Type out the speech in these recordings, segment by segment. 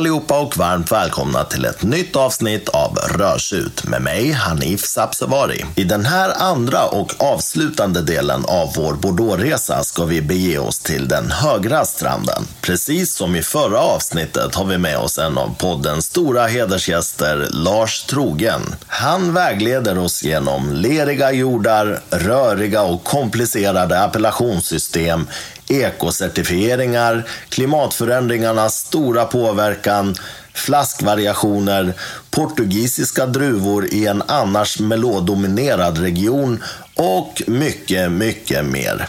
Allihopa och varmt välkomna till ett nytt avsnitt av Rörsut med mig Hanif Sabsevari. I den här andra och avslutande delen av vår Bordeauxresa ska vi bege oss till den högra stranden. Precis som i förra avsnittet har vi med oss en av poddens stora hedersgäster, Lars Trogen. Han vägleder oss genom leriga jordar, röriga och komplicerade appellationssystem ekocertifieringar, klimatförändringarnas stora påverkan, flaskvariationer, portugisiska druvor i en annars meloddominerad region och mycket, mycket mer.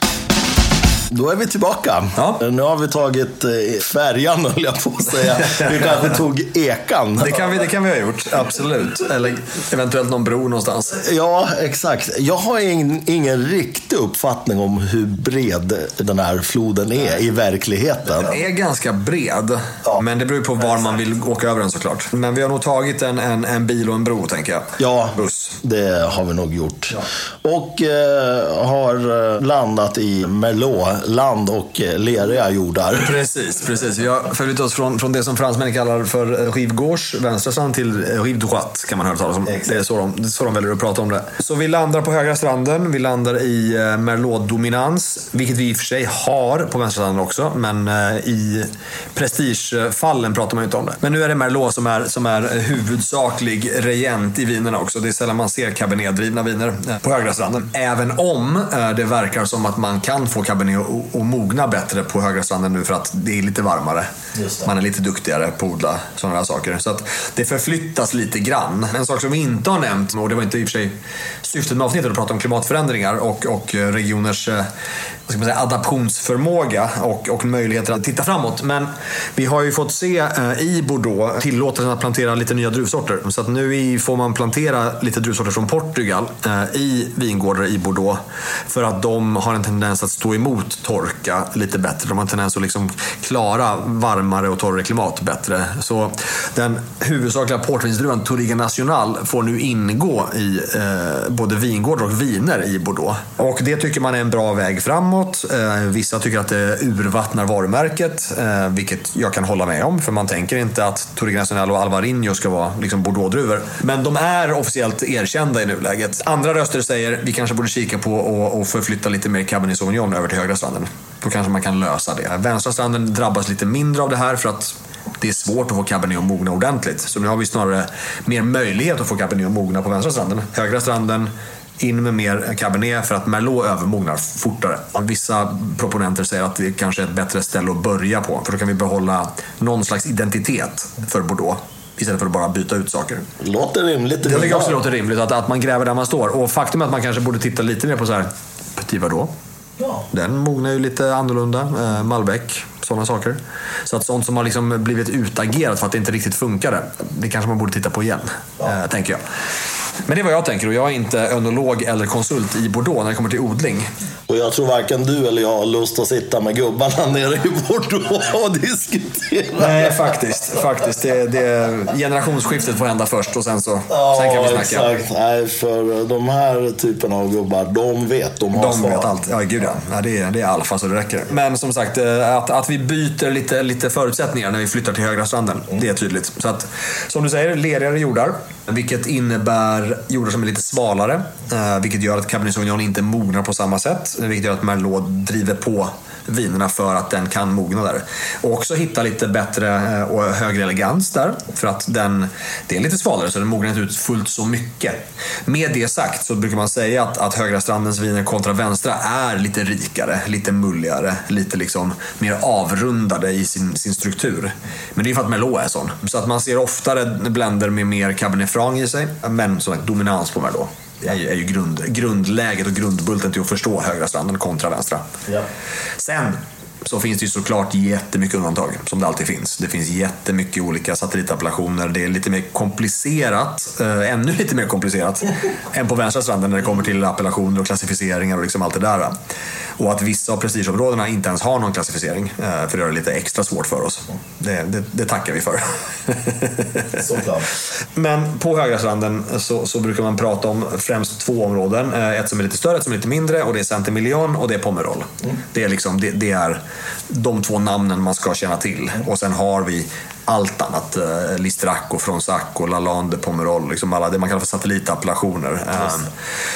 Då är vi tillbaka. Ja. Nu har vi tagit eh, färjan, höll jag på att säga. Vi kanske tog ekan. Det kan, vi, det kan vi ha gjort, absolut. Eller eventuellt någon bro någonstans. Ja, exakt. Jag har ingen, ingen riktig uppfattning om hur bred den här floden är i verkligheten. Den är ganska bred, men det beror på var man vill åka över den såklart. Men vi har nog tagit en, en, en bil och en bro, tänker jag. Ja, Buss. det har vi nog gjort. Och eh, har eh, landat i Merlot, land och eh, leriga jordar. Precis, precis. Vi har förflyttat oss från, från det som fransmännen kallar för Rive Gauche, vänstra strand, till eh, Rive Droite, kan man höra talas om. Det är så de, så de väljer att prata om det. Så vi landar på högra stranden. Vi landar i eh, Merlot Dominans, vilket vi i och för sig har på vänstra stranden också, men eh, i prestigefallen pratar man ju inte om det. Men nu är det Merlot som är, som är huvudsaklig regent i vinerna också. Det är sällan man ser Cabernet-drivna viner eh, på högra stranden. Även om eh, det verkar som att man kan få Cabernet att- att mogna bättre på högra stranden nu för att det är lite varmare. Man är lite duktigare på att odla sådana här saker. Så att det förflyttas lite grann. En sak som vi inte har nämnt, och det var inte i och för sig syftet med avsnittet att prata om klimatförändringar och, och regioners eh, vad ska man säga, adaptionsförmåga och, och möjligheter att titta framåt. Men vi har ju fått se eh, i Bordeaux tillåtelsen att plantera lite nya druvsorter. Så att nu i, får man plantera lite druvsorter från Portugal eh, i vingårdar i Bordeaux. För att de har en tendens att stå emot torka lite bättre. De har en tendens att liksom klara varmare och torrare klimat bättre. Så den huvudsakliga portvinsdruvan Touriga National får nu ingå i eh, både vingårdar och viner i Bordeaux. Och det tycker man är en bra väg framåt framåt. Eh, vissa tycker att det urvattnar varumärket, eh, vilket jag kan hålla med om. För man tänker inte att Torre National och Alvarinho ska vara liksom Bordeaux-druvor. Men de är officiellt erkända i nuläget. Andra röster säger vi kanske borde kika på och, och förflytta lite mer Cabernet Sauvignon över till högra stranden. Då kanske man kan lösa det. Vänstra stranden drabbas lite mindre av det här för att det är svårt att få Cabernet att mogna ordentligt. Så nu har vi snarare mer möjlighet att få Cabernet att mogna på vänstra stranden. Högra stranden, in med mer Cabernet för att Merlot övermognar fortare. Vissa proponenter säger att det kanske är ett bättre ställe att börja på. För då kan vi behålla någon slags identitet för Bordeaux. Istället för att bara byta ut saker. Låter rimligt. Det tycker också låter rimligt, att, att man gräver där man står. Och faktum är att man kanske borde titta lite mer på så här, Petit Verdot. Ja. Den mognar ju lite annorlunda. Eh, Malbec, sådana saker. Så att sånt som har liksom blivit utagerat för att det inte riktigt funkade, det kanske man borde titta på igen, eh, tänker jag. Men det är vad jag tänker och jag är inte önolog eller konsult i Bordeaux när det kommer till odling. Och jag tror varken du eller jag har lust att sitta med gubbarna nere i Bordeaux och diskutera. Nej, faktiskt. faktiskt. Det, det, generationsskiftet får hända först och sen så sen kan vi Ja, snacka. exakt. Nej, för de här typerna av gubbar, de vet. De har De svar. vet allt. Ja, gud ja. ja det, är, det är alfa så det räcker. Men som sagt, eh, att, att vi byter lite, lite förutsättningar när vi flyttar till högra stranden. Det är tydligt. Så att, som du säger, lerigare jordar. Vilket innebär jordar som är lite svalare. Eh, vilket gör att Cabernet Sauvignon inte mognar på samma sätt. Vilket gör att Merlot driver på vinerna för att den kan mogna där. Och också hitta lite bättre eh, och högre elegans där. För att den, det är lite svalare så den mognar inte ut fullt så mycket. Med det sagt så brukar man säga att, att högra strandens viner kontra vänstra är lite rikare, lite mulligare, lite liksom mer avrundade i sin, sin struktur. Men det är för att Merlot är sån. Så att man ser oftare blender med mer Cabernet Franc i sig, men sagt dominans på Merlot. Det är ju, är ju grund, grundläget och grundbulten till att förstå högra stranden kontra vänstra. Ja. Sen så finns det ju såklart jättemycket undantag, som det alltid finns. Det finns jättemycket olika satellitappellationer. Det är lite mer komplicerat, eh, ännu lite mer komplicerat, än på vänstra stranden när det kommer till appellationer och klassificeringar och liksom allt det där. Och att vissa av prestigeområdena inte ens har någon klassificering, eh, för det gör det lite extra svårt för oss. Det, det, det tackar vi för. Såklart. Men på högra stranden så, så brukar man prata om främst två områden. Eh, Ett som är lite större, ett som är lite mindre och det är Saint-Emilion och det är Pomerol. Det, är liksom, det, det är de två namnen man ska känna till. Och sen har vi allt annat. Eh, Listracco, Fronsac, Lalande, Pomerol. Liksom alla det man kallar för satellitappellationer. Eh,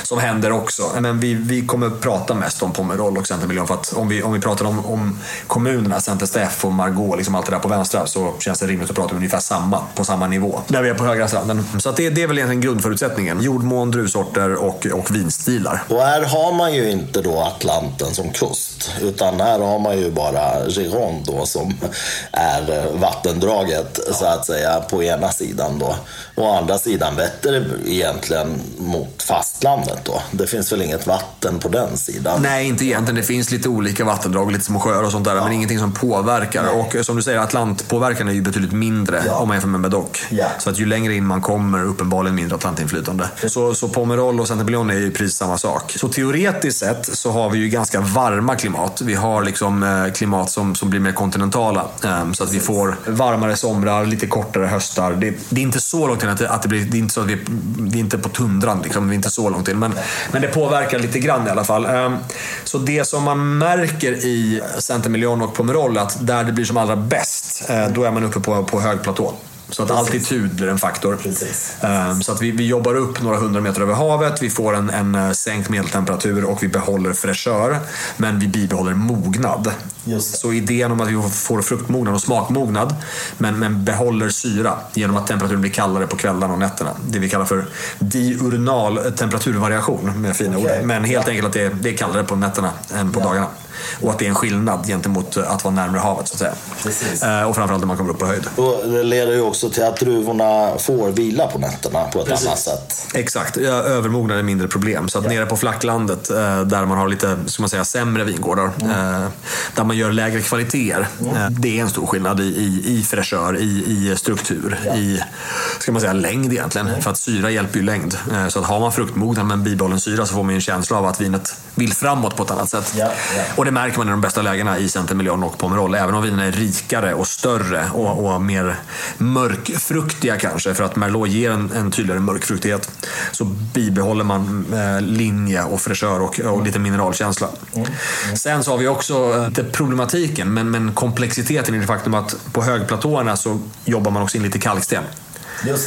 som händer också. Men vi, vi kommer prata mest om Pomerol och Centermiljön. För att om vi, om vi pratar om, om kommunerna, Center och Margaux, liksom allt det där på vänstra, så känns det rimligt att prata om ungefär samma, på samma nivå. Där vi är på högra stranden. Så att det, det är väl egentligen grundförutsättningen. Jordmån, druvsorter och, och vinstilar. Och här har man ju inte då Atlanten som kust. Utan här har man ju bara Gironde då som är vattendraget så att säga på ena sidan då. Å andra sidan vetter egentligen mot fastlandet då. Det finns väl inget vatten på den sidan? Nej, inte egentligen. Det finns lite olika vattendrag, lite små sjöar och sånt där. Ja. Men ingenting som påverkar. Nej. Och som du säger, Atlantpåverkan är ju betydligt mindre ja. om man jämför med Medoc. Ja. Så att ju längre in man kommer, uppenbarligen mindre Atlantinflytande. Så, så Pomerol och Saint-Emilion är ju precis samma sak. Så teoretiskt sett så har vi ju ganska varma klimat. Vi har liksom eh, Eh, klimat som, som blir mer kontinentala. Ehm, så att vi får varmare somrar, lite kortare höstar. Det, det är inte så långt in att det, att det blir... Det är inte så att vi, vi är inte på tundran, liksom. vi är inte så långt in. Men, men det påverkar lite grann i alla fall. Ehm, så det som man märker i Saint-Emilion och Pomerol, att där det blir som allra bäst, eh, då är man uppe på, på hög platå. Så att Precis. altitud blir en faktor. Um, så att vi, vi jobbar upp några hundra meter över havet, vi får en, en eh, sänkt medeltemperatur och vi behåller fräschör. Men vi bibehåller mognad. Så idén om att vi får fruktmognad och smakmognad men, men behåller syra genom att temperaturen blir kallare på kvällarna och nätterna. Det vi kallar för diurnal temperaturvariation med fina okay. ord. Men helt enkelt att det är, det är kallare på nätterna än på ja. dagarna. Och att det är en skillnad gentemot att vara närmare havet så att säga. Precis. Eh, och framförallt när man kommer upp på höjd. Och det leder ju också till att druvorna får vila på nätterna på ett Precis. annat sätt. Exakt, övermognad är mindre problem. Så att ja. nere på flacklandet eh, där man har lite ska man säga, sämre vingårdar, mm. där man gör lägre kvaliteter. Mm. Det är en stor skillnad i, i, i fräschör, i, i struktur, ja. i ska man säga, längd egentligen. Mm. För att syra hjälper ju längd. Så att har man fruktmognad men bibehållen syra så får man en känsla av att vinet vill framåt på ett annat sätt. Ja. Och det märker man i de bästa lägena i Centermiljön och Pomerol. Även om vinerna är rikare och större och, och mer mörkfruktiga kanske, för att Merlot ger en, en tydligare mörkfruktighet, så bibehåller man eh, linje och fräschör och, och, lite mineralkänsla. Mm. Mm. Sen så har vi också, eh, inte problematiken, men, men komplexiteten i det faktum att på högplatåerna så jobbar man också in lite kalksten.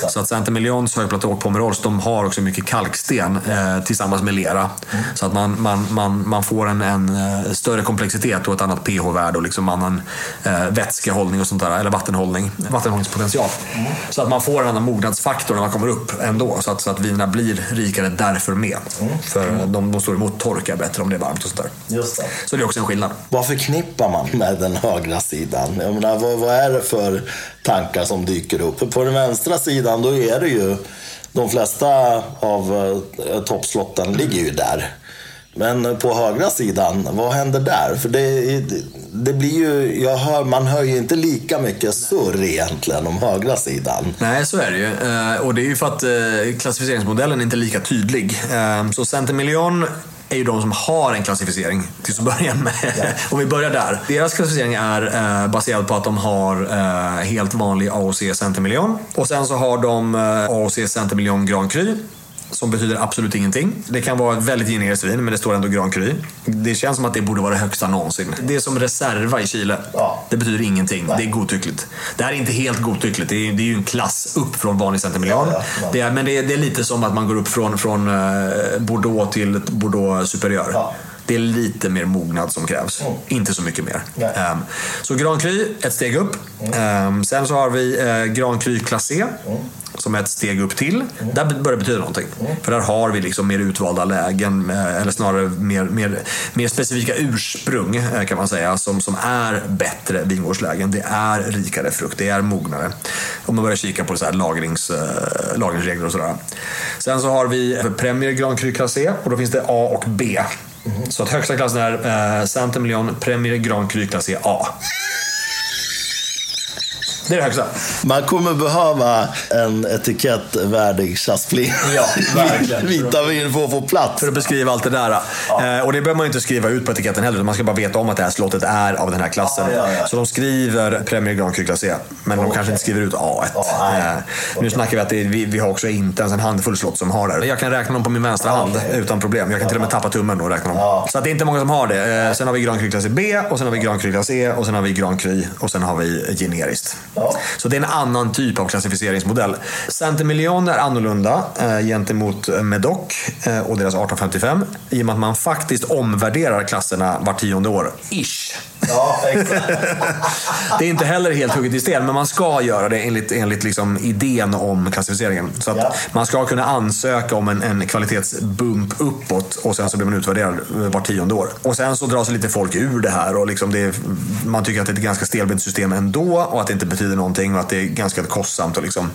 Så att Saint Emilions högplatå och Pomerols, de har också mycket kalksten eh, tillsammans med lera. Mm. Så att man, man, man, man får en, en uh, större komplexitet och ett annat pH-värde och liksom annan uh, vätskehållning och sånt där, eller vattenhållning, vattenhållningspotential. Mm. Så att man får en annan mognadsfaktor när man kommer upp ändå, så att, så att vinerna blir rikare därför med. Mm. För de, de står emot torka bättre om det är varmt och sånt där. Just det. Så det är också en skillnad. Vad förknippar man med den högra sidan? Jag menar, vad, vad är det för tankar som dyker upp? På den vänstra sidan då är det ju de flesta av eh, toppslotten ligger ju där. Men på högra sidan, vad händer där? För det, det blir ju, jag hör, man hör ju inte lika mycket surr egentligen om högra sidan. Nej, så är det ju. Eh, och det är ju för att eh, klassificeringsmodellen är inte är lika tydlig. Eh, så Centermillion är ju de som har en klassificering till att börja med. Ja. Om vi börjar där. Deras klassificering är eh, baserad på att de har eh, helt vanlig AOC centermiljon. Och sen så har de eh, AOC centermiljon Grand Cru som betyder absolut ingenting. Det kan vara ett väldigt generiskt vin, men det står ändå Grand Cru. Det känns som att det borde vara det högsta någonsin. Det är som reserva i Chile. Ja. Det betyder ingenting. Nej. Det är godtyckligt. Det här är inte helt godtyckligt. Det är, det är ju en klass upp från vanlig centermiljon. Ja, ja, det är, men det är, det är, lite som att man går upp från, från uh, Bordeaux till Bordeaux Superieur. Det är lite mer mognad som krävs. Mm. Inte så mycket mer. Um, så Grand Cru, ett steg upp. Mm. Um, sen så har vi uh, Grand Cru Classé. Mm som är ett steg upp till. Mm. Där börjar det betyda någonting. Mm. För där har vi liksom mer utvalda lägen, eh, eller snarare mer, mer, mer specifika ursprung eh, kan man säga, som, som är bättre vingårdslägen. Det är rikare frukt, det är mognare. Om man börjar kika på så här lagrings, lagringsregler och sådär. Sen så har vi Premier Grand Cru Classé och då finns det A och B. Så att högsta klassen är eh, Saint-Emilion Premier Grand Cru klass A. Det är det högsta. Man kommer behöva en etikettvärdig Chasplin. Ja, verkligen. Vitamin för att få plats. För att beskriva allt det där. Eh, och det behöver man inte skriva ut på etiketten heller. Man ska bara veta om att det här slottet är av den här klassen. Ja, ja, ja. Så de skriver Premier Grand Cru Classé. Men de kanske inte skriver ut A1. nej. Eh, nu snackar vi att det, vi, vi har också inte ens en handfull slott som har det. Jag kan räkna dem på min vänstra hand utan problem. Jag kan till och med tappa tummen och räkna dem. Så att det är inte många som har det. Eh, sen har vi Grand Cru Classé B, och sen har vi Grand Cru Classé, och sen har vi Grand Cru, och sen har vi generiskt. Så det är en annan typ av klassificeringsmodell. Saint-Emilion är annorlunda eh, gentemot Medoc eh, och deras 1855 i och med att man faktiskt omvärderar klasserna var tionde år. Ish. Ja. Det är inte heller helt hugget i sten, men man ska göra det enligt, enligt liksom idén om klassificeringen. Så att Ja. Man ska kunna ansöka om en, en kvalitetsbump uppåt och sen så blir man utvärderad eh, var tionde år. Och sen så drar sig lite folk ur det här och liksom det man tycker att det är ett ganska stelbent system ändå och att det inte betyder någonting och att det är ganska kostsamt. Och liksom,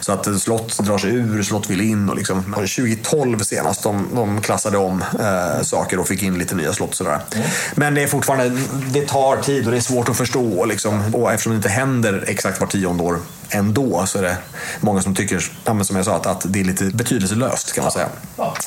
så att slott drar sig ur, slott vill in. Och liksom, 2012 senast de, de klassade om eh, saker och fick in lite nya slott. Sådär. Men det är fortfarande, det tar tid och det är svårt att förstå. Liksom. Och eftersom det inte händer exakt var tionde år ändå så är det många som tycker, ja, som jag sa, att, att det är lite betydelselöst kan man säga.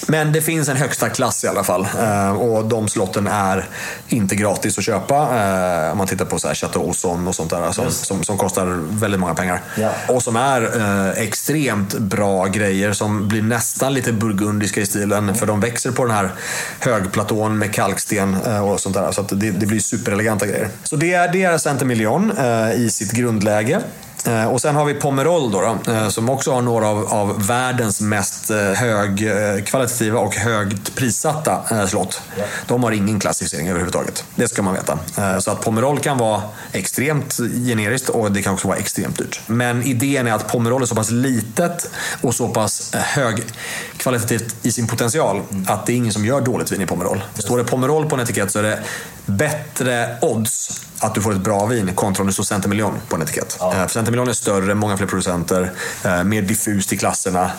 Men det finns en högsta klass i alla fall. Eh, och de slotten är inte gratis att köpa. Eh, om man tittar på så här Chateau Ausson och sånt där som, som, som kostar väldigt många pengar. Ja. Och som är eh, extremt bra grejer som blir nästan lite burgundiska i stilen. För de växer på den här högplatån med kalksten och sånt där. Så att det, det blir supereleganta grejer. Så det är, det är Saint-Emilion eh, i sitt grundläge. Eh, och sen har vi Pomerol då, då eh, som också har några av, av världens mest eh, högkvalitativa och högt prissatta slott. De har ingen klassificering överhuvudtaget. Det ska man veta. Så att Pomerol kan vara extremt generiskt och det kan också vara extremt dyrt. Men idén är att Pomerol är så pass litet och så pass högkvalitativt i sin potential att det är ingen som gör dåligt vin i Pomerol. Står det Pomerol på en etikett så är det bättre odds att du får ett bra vin kontra om det står Centimiljon på en etikett. Eh, För Centimiljon är större, många fler producenter, eh, mer diffust i klasserna.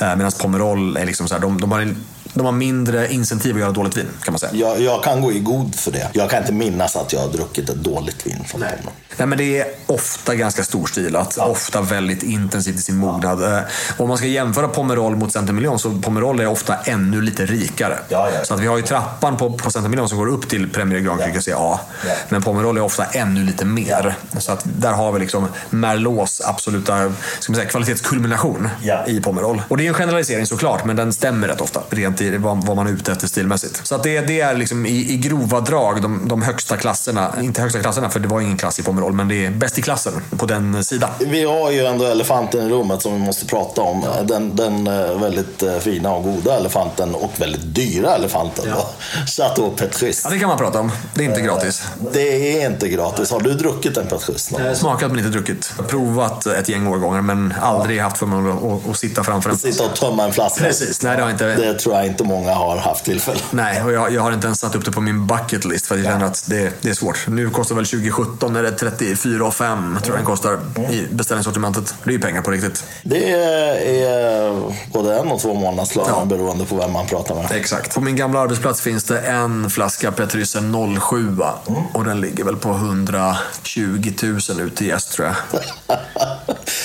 eh, Medan Pomerol är liksom så här, de, de, har, en- de har mindre incentiv att göra dåligt vin kan man säga. Jag, jag kan gå i god för det. Jag kan inte minnas att jag har druckit ett dåligt vin från honom. Nej, men det är ofta ganska storstilat, ofta väldigt intensivt i sin mognad. Eh, Om man ska jämföra Pomerol mot Centimiljon så Pomerol är ofta ännu lite rikare. Ja, ja. Så att vi har ju trappan på, på Centimiljon som går upp till Premier Grand Cru. Ja. Men Pomerol är ofta ännu lite mer. Så att där har vi liksom Merlots absoluta ska man säga, kvalitetskulmination Ja. i Pomerol. Och det är en generalisering såklart, men den stämmer rätt ofta. Rent i vad, vad man är ute efter stilmässigt. Så att det, det är liksom i, i grova drag de, de högsta klasserna. Inte högsta klasserna, för det var ingen klass i Pomerol, men det är bäst i klassen på den sidan. Vi har ju ändå elefanten i rummet som vi måste prata om. Den, den eh, väldigt eh, fina och goda elefanten och väldigt dyra elefanten. Ja. Chateau Petrus. Ja, det kan man prata om. Det är inte gratis. Det är inte gratis. Har du druckit en Petrus någon Eh? Smakat men inte druckit. Provat ett gäng årgångar, men aldrig haft förmånen att, att, att sitta framför en. Sitta och tömma en flaska? Precis, nej det har inte. Det tror jag inte många har haft tillfälle. Nej, och jag, jag har inte ens satt upp det på min bucket list för jag känner att det, det är svårt. Nu kostar väl 2017 är det 34 och 5 tror jag den kostar i beställningssortimentet. Det är ju pengar på riktigt. Det är både en och två månadslöner Ja. beroende på vem man pratar med. Exakt. På min gamla arbetsplats finns det en flaska Petrysen 07 och den ligger väl på 120 000 ut till gäst tror jag.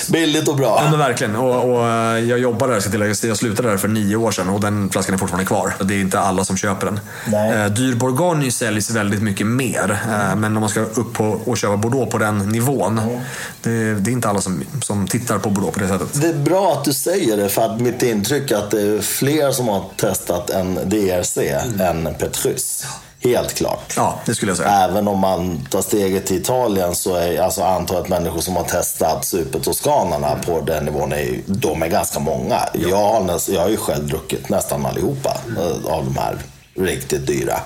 Billigt och bra. Ja men verkligen. Och, och eh, jag jobbar där, ska tilläggas. Jag slutade där för nio år sedan och den flaskan är fortfarande kvar. Det är inte alla som köper den. Nej. Eh, Dyr Bourgogne säljs väldigt mycket mer. Eh, Men om man ska upp på, och köpa Bordeaux på den nivån. Det, det är inte alla som, som tittar på Bordeaux på det sättet. Det är bra att du säger det för att mitt intryck är att det är fler som har testat en DRC än Petrus. Helt klart. Ja, det skulle jag säga. Även om man tar steget till Italien så är alltså antalet människor som har testat supertoskanarna på den nivån, är, de är ganska många. Jag, har näst, jag har ju själv druckit nästan allihopa eh, av de här riktigt dyra.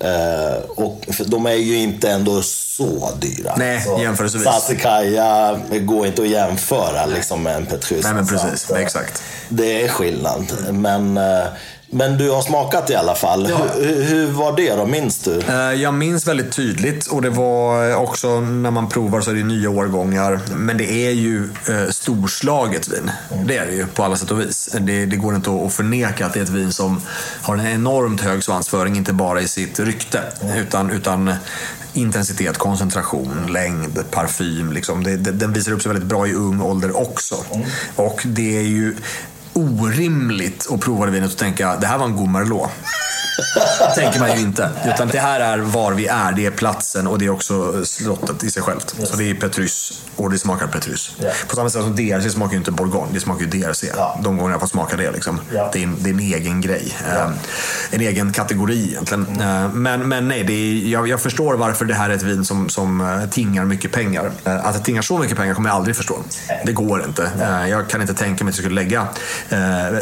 Eh, och de är ju inte ändå så dyra. Nej, så jämförelsevis. Sassicaia går inte att jämföra liksom, med en Petrus. Nej men precis, att, eh, exakt. Det är skillnad. Men, eh, men du har smakat i alla fall. Hur, hur- hur var det då? Minns du? Eh, Jag minns väldigt tydligt och det var också när man provar så är det nya årgångar. Men det är ju eh, storslaget vin. Det är det ju på alla sätt och vis. Det, det går inte att att förneka att det är ett vin som har en enormt hög svansföring, inte bara i sitt rykte. Utan, utan intensitet, koncentration, längd, parfym. Liksom. Det, det, den visar upp sig väldigt bra i ung ålder också. Och det är ju orimligt att prova det vinet och tänka det här var en god Merlot. tänker man ju inte. Utan det här är var vi är, det är platsen och det är också slottet i sig självt. Så det är Petrus och det smakar Petrus. Ja. På samma sätt som DRC smakar ju inte Bourgogne, det smakar ju DRC. Ja. De gångerna jag får smaka det. Liksom. Ja. Det, är en, det är en egen grej. Eh, En egen kategori egentligen. Eh, Men, men nej, det är, jag, jag förstår varför det här är ett vin som, som eh, tingar mycket pengar. Eh, Att det tingar så mycket pengar kommer jag aldrig förstå. Det går inte. Eh, Jag kan inte tänka mig att jag skulle lägga eh,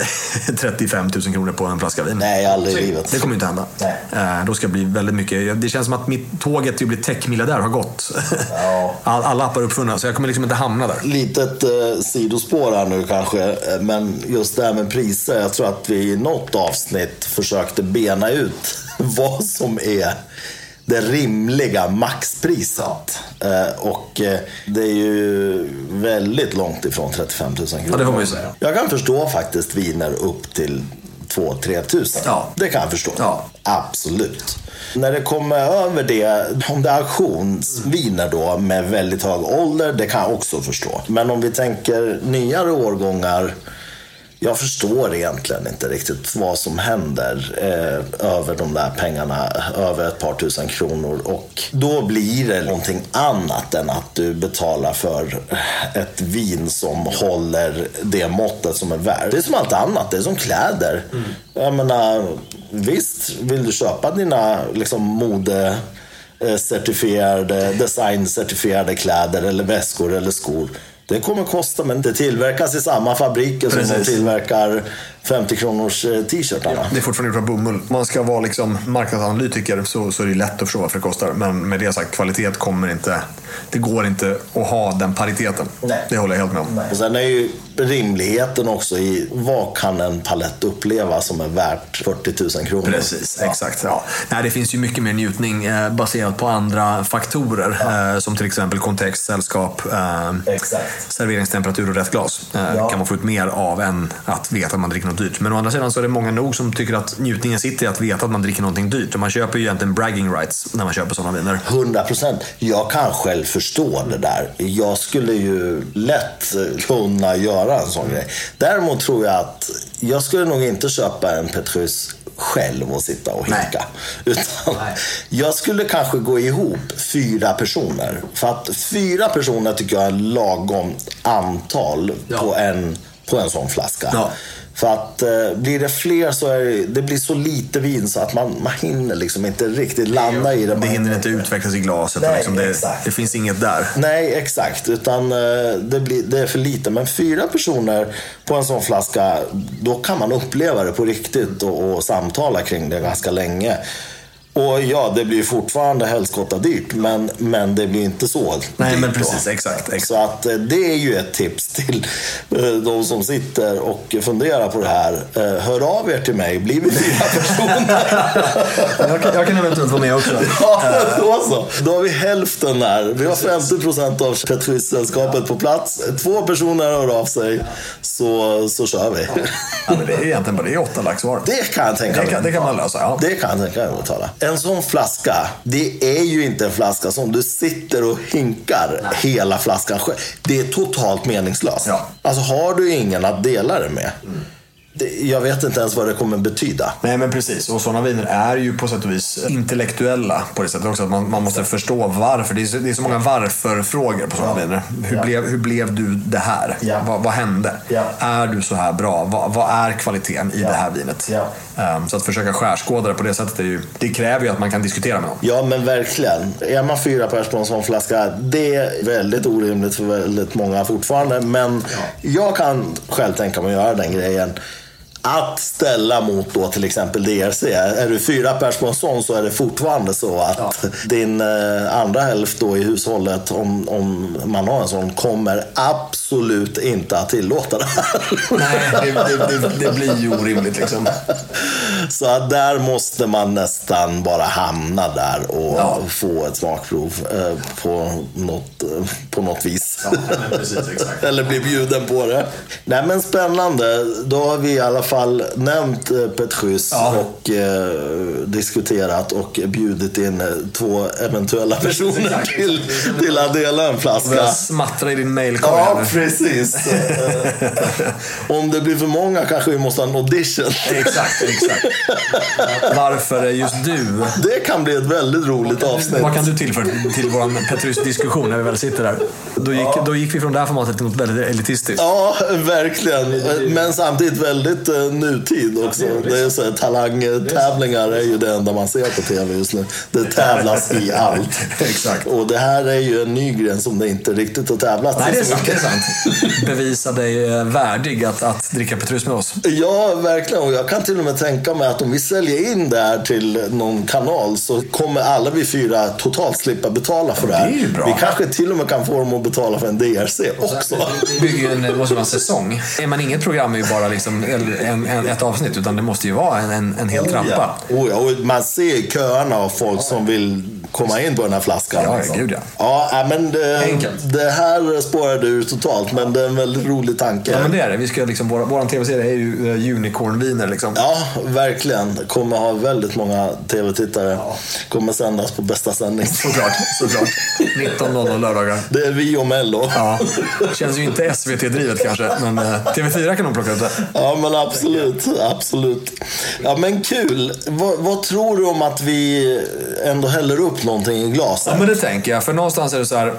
35 000 kronor på en flaska vin. Nej, aldrig i livet. Kommer inte hända. Nej. Eh, Då ska det bli väldigt mycket. Det känns som att mitt tåget till att bli techmiljardär har gått. Ja. All, alla appar är uppfunna, så jag kommer liksom inte hamna där. Litet eh, sidospår här nu kanske, eh, men just det här med priser. Jag tror att vi i något avsnitt försökte bena ut vad som är det rimliga maxpriset. Eh, och det är ju väldigt långt ifrån 35 000 kronor. Ja, det får man ju säga. Jag kan förstå faktiskt viner upp till 2-3 tusen. Ja. Det kan jag förstå. Ja. Absolut. När det kommer över det, om det är auktionsviner då med väldigt hög ålder, det kan jag också förstå. Men om vi tänker nyare årgångar, jag förstår egentligen inte riktigt vad som händer eh, över de där pengarna, över ett par tusen kronor. Och då blir det någonting annat än att du betalar för ett vin som håller det måttet som är värt. Det är som allt annat, det är som kläder. Jag menar, visst, vill du köpa dina liksom, mode eh, certifierade, designcertifierade kläder eller väskor eller skor. Det kommer kosta, men det tillverkas i samma fabriker som de tillverkar 50 kronors eh, t-shirtarna. Det är fortfarande gjort av bomull. Om man ska vara liksom marknadsanalytiker så, så är det lätt att förstå varför det kostar. Men med det sagt, kvalitet kommer inte... Det går inte att ha den pariteten. Nej. Det håller jag helt med om. Och sen är ju rimligheten också i vad kan en palett uppleva som är värt 40 000 kronor. Precis, exakt. Ja. Nej, det finns ju mycket mer njutning eh, baserat på andra faktorer. Eh, som till exempel kontext, sällskap, eh, serveringstemperatur och rätt glas. Eh, Ja. kan man få ut mer av än att veta att man dricker något dyrt. Men å andra sidan så är det många nog som tycker att njutningen sitter i att veta att man dricker någonting dyrt. Och man köper ju egentligen bragging rights när man köper sådana viner. 100 procent. Jag kan själv förstå det där. Jag skulle ju lätt kunna göra en sån grej. Däremot tror jag att jag skulle nog inte köpa en Petrus själv och sitta och hinka. Utan jag skulle kanske gå ihop fyra personer. För att fyra personer tycker jag är lagom antal Ja. på, en, på en sån flaska. Ja. För att eh, blir det fler så är det, det blir så lite vin så att man, man hinner liksom inte riktigt landa i det. Det hinner inte utvecklas i glaset. Nej, liksom det, det finns inget där. Nej, exakt. Utan eh, det, blir, det är för lite. Men fyra personer på en sån flaska, då kan man uppleva det på riktigt och, och samtala kring det ganska länge. Och ja, det blir fortfarande helskotta dyrt, men, men det blir inte så Nej, men då. precis. Exakt. exakt. Så att eh, det är ju ett tips till eh, de som sitter och funderar på det här. Eh, Hör av er till mig, blir vi fyra personer? Jag kan, jag kan eventuellt vara med också. Ja, då så. Då har vi hälften där. Vi har 50 procent av Petrus-sällskapet på plats. Två personer hör av sig, så, så kör vi. Ja, men det är egentligen bara det är åtta lax var. Det kan jag tänka Det mig. kan, det kan man lösa. Ja. Det kan jag tänka mig att betala. En sån flaska, det är ju inte en flaska som du sitter och hinkar hela flaskan själv. Det är totalt meningslöst. Ja. Alltså har du ingen att dela det med. Det, jag vet inte ens vad det kommer betyda. Nej men precis, och sådana viner är ju på sätt och vis intellektuella på det sättet också. Att man, man måste förstå varför. Det är, så, det är så många varför-frågor på sådana viner. Hur, Ja. blev, hur blev du det här? Ja. Vad, vad hände? Ja. Är du så här bra? Vad, vad är kvaliteten i det här vinet? Ja. Ehm, så att försöka skärskåda det på det sättet, är ju, det kräver ju att man kan diskutera med någon. Ja, men verkligen. Är man fyra pers på en sån flaska, det är väldigt orimligt för väldigt många fortfarande. Men jag kan själv tänka mig att göra den grejen. Att ställa mot då till exempel DRC. Är du fyra pers på en sån så är det fortfarande så att din eh, andra hälft då i hushållet, om, om man har en sån, kommer absolut inte att tillåta det här. Nej, det, det, det, det blir ju orimligt liksom. Så att där måste man nästan bara hamna där och Ja. få ett smakprov eh, på, något, eh, på något vis. Ja, men precis, exakt. Eller bli bjuden på det. Nej men spännande. Då har vi i alla fall nämnt eh, Petrus Ja. och eh, diskuterat och bjudit in eh, två eventuella personer Exakt. till, till att dela en flaska. Smattra i din mailkorg. Ja, precis. Om det blir för många kanske vi måste ha en audition. Exakt, exakt. Varför är just du? Det kan bli ett väldigt roligt avsnitt. Vad kan du tillföra till vår Petrus-diskussion när vi väl sitter där? Då gick, då gick vi från det här formatet till något väldigt elitistiskt. Ja, verkligen. Men samtidigt väldigt uh, nutid också. Det är så här, talangtävlingar är ju det enda man ser på tv just nu. Det tävlas i allt. Exakt. Och det här är ju en ny gren som det inte riktigt har tävlats Nej, det är sant. Det är sant. Bevisa dig eh, värdig att, att dricka Petrus med oss. Ja, verkligen. Och jag kan till och med tänka mig att om vi säljer in det här till någon kanal så kommer alla vi fyra totalt slippa betala för det här. Det är ju bra. Vi kanske till och med kan få dem att betala för en DRC också. Det bygger ju en, måste vara en säsong. Är man inget program är ju bara liksom en, en, ett avsnitt, utan det måste ju vara en, en, hel. Oh, ja. Och man ser köerna av folk som vill komma in på den här flaskan. Ja, alltså. gud ja. Ja, nej, men det, det här spårade ur totalt, men det är en väldigt rolig tanke. Ja, men det är det. Vi ska liksom, vår, vår tv-serie är ju uh, unicornviner liksom. Ja, verkligen. Kommer ha väldigt många tv-tittare. Kommer sändas på bästa sändning. Såklart, såklart. 19.00 lördagar. Det är vi och Mello. Ja, känns ju inte SVT-drivet kanske, men eh, TV4 kan nog plocka ut det. Ja, men absolut. absolut. Ja, men kul. Vad, vad tror du om att vi ändå häller upp någonting i glaset? Ja, men det tänker jag. För någonstans är det så här,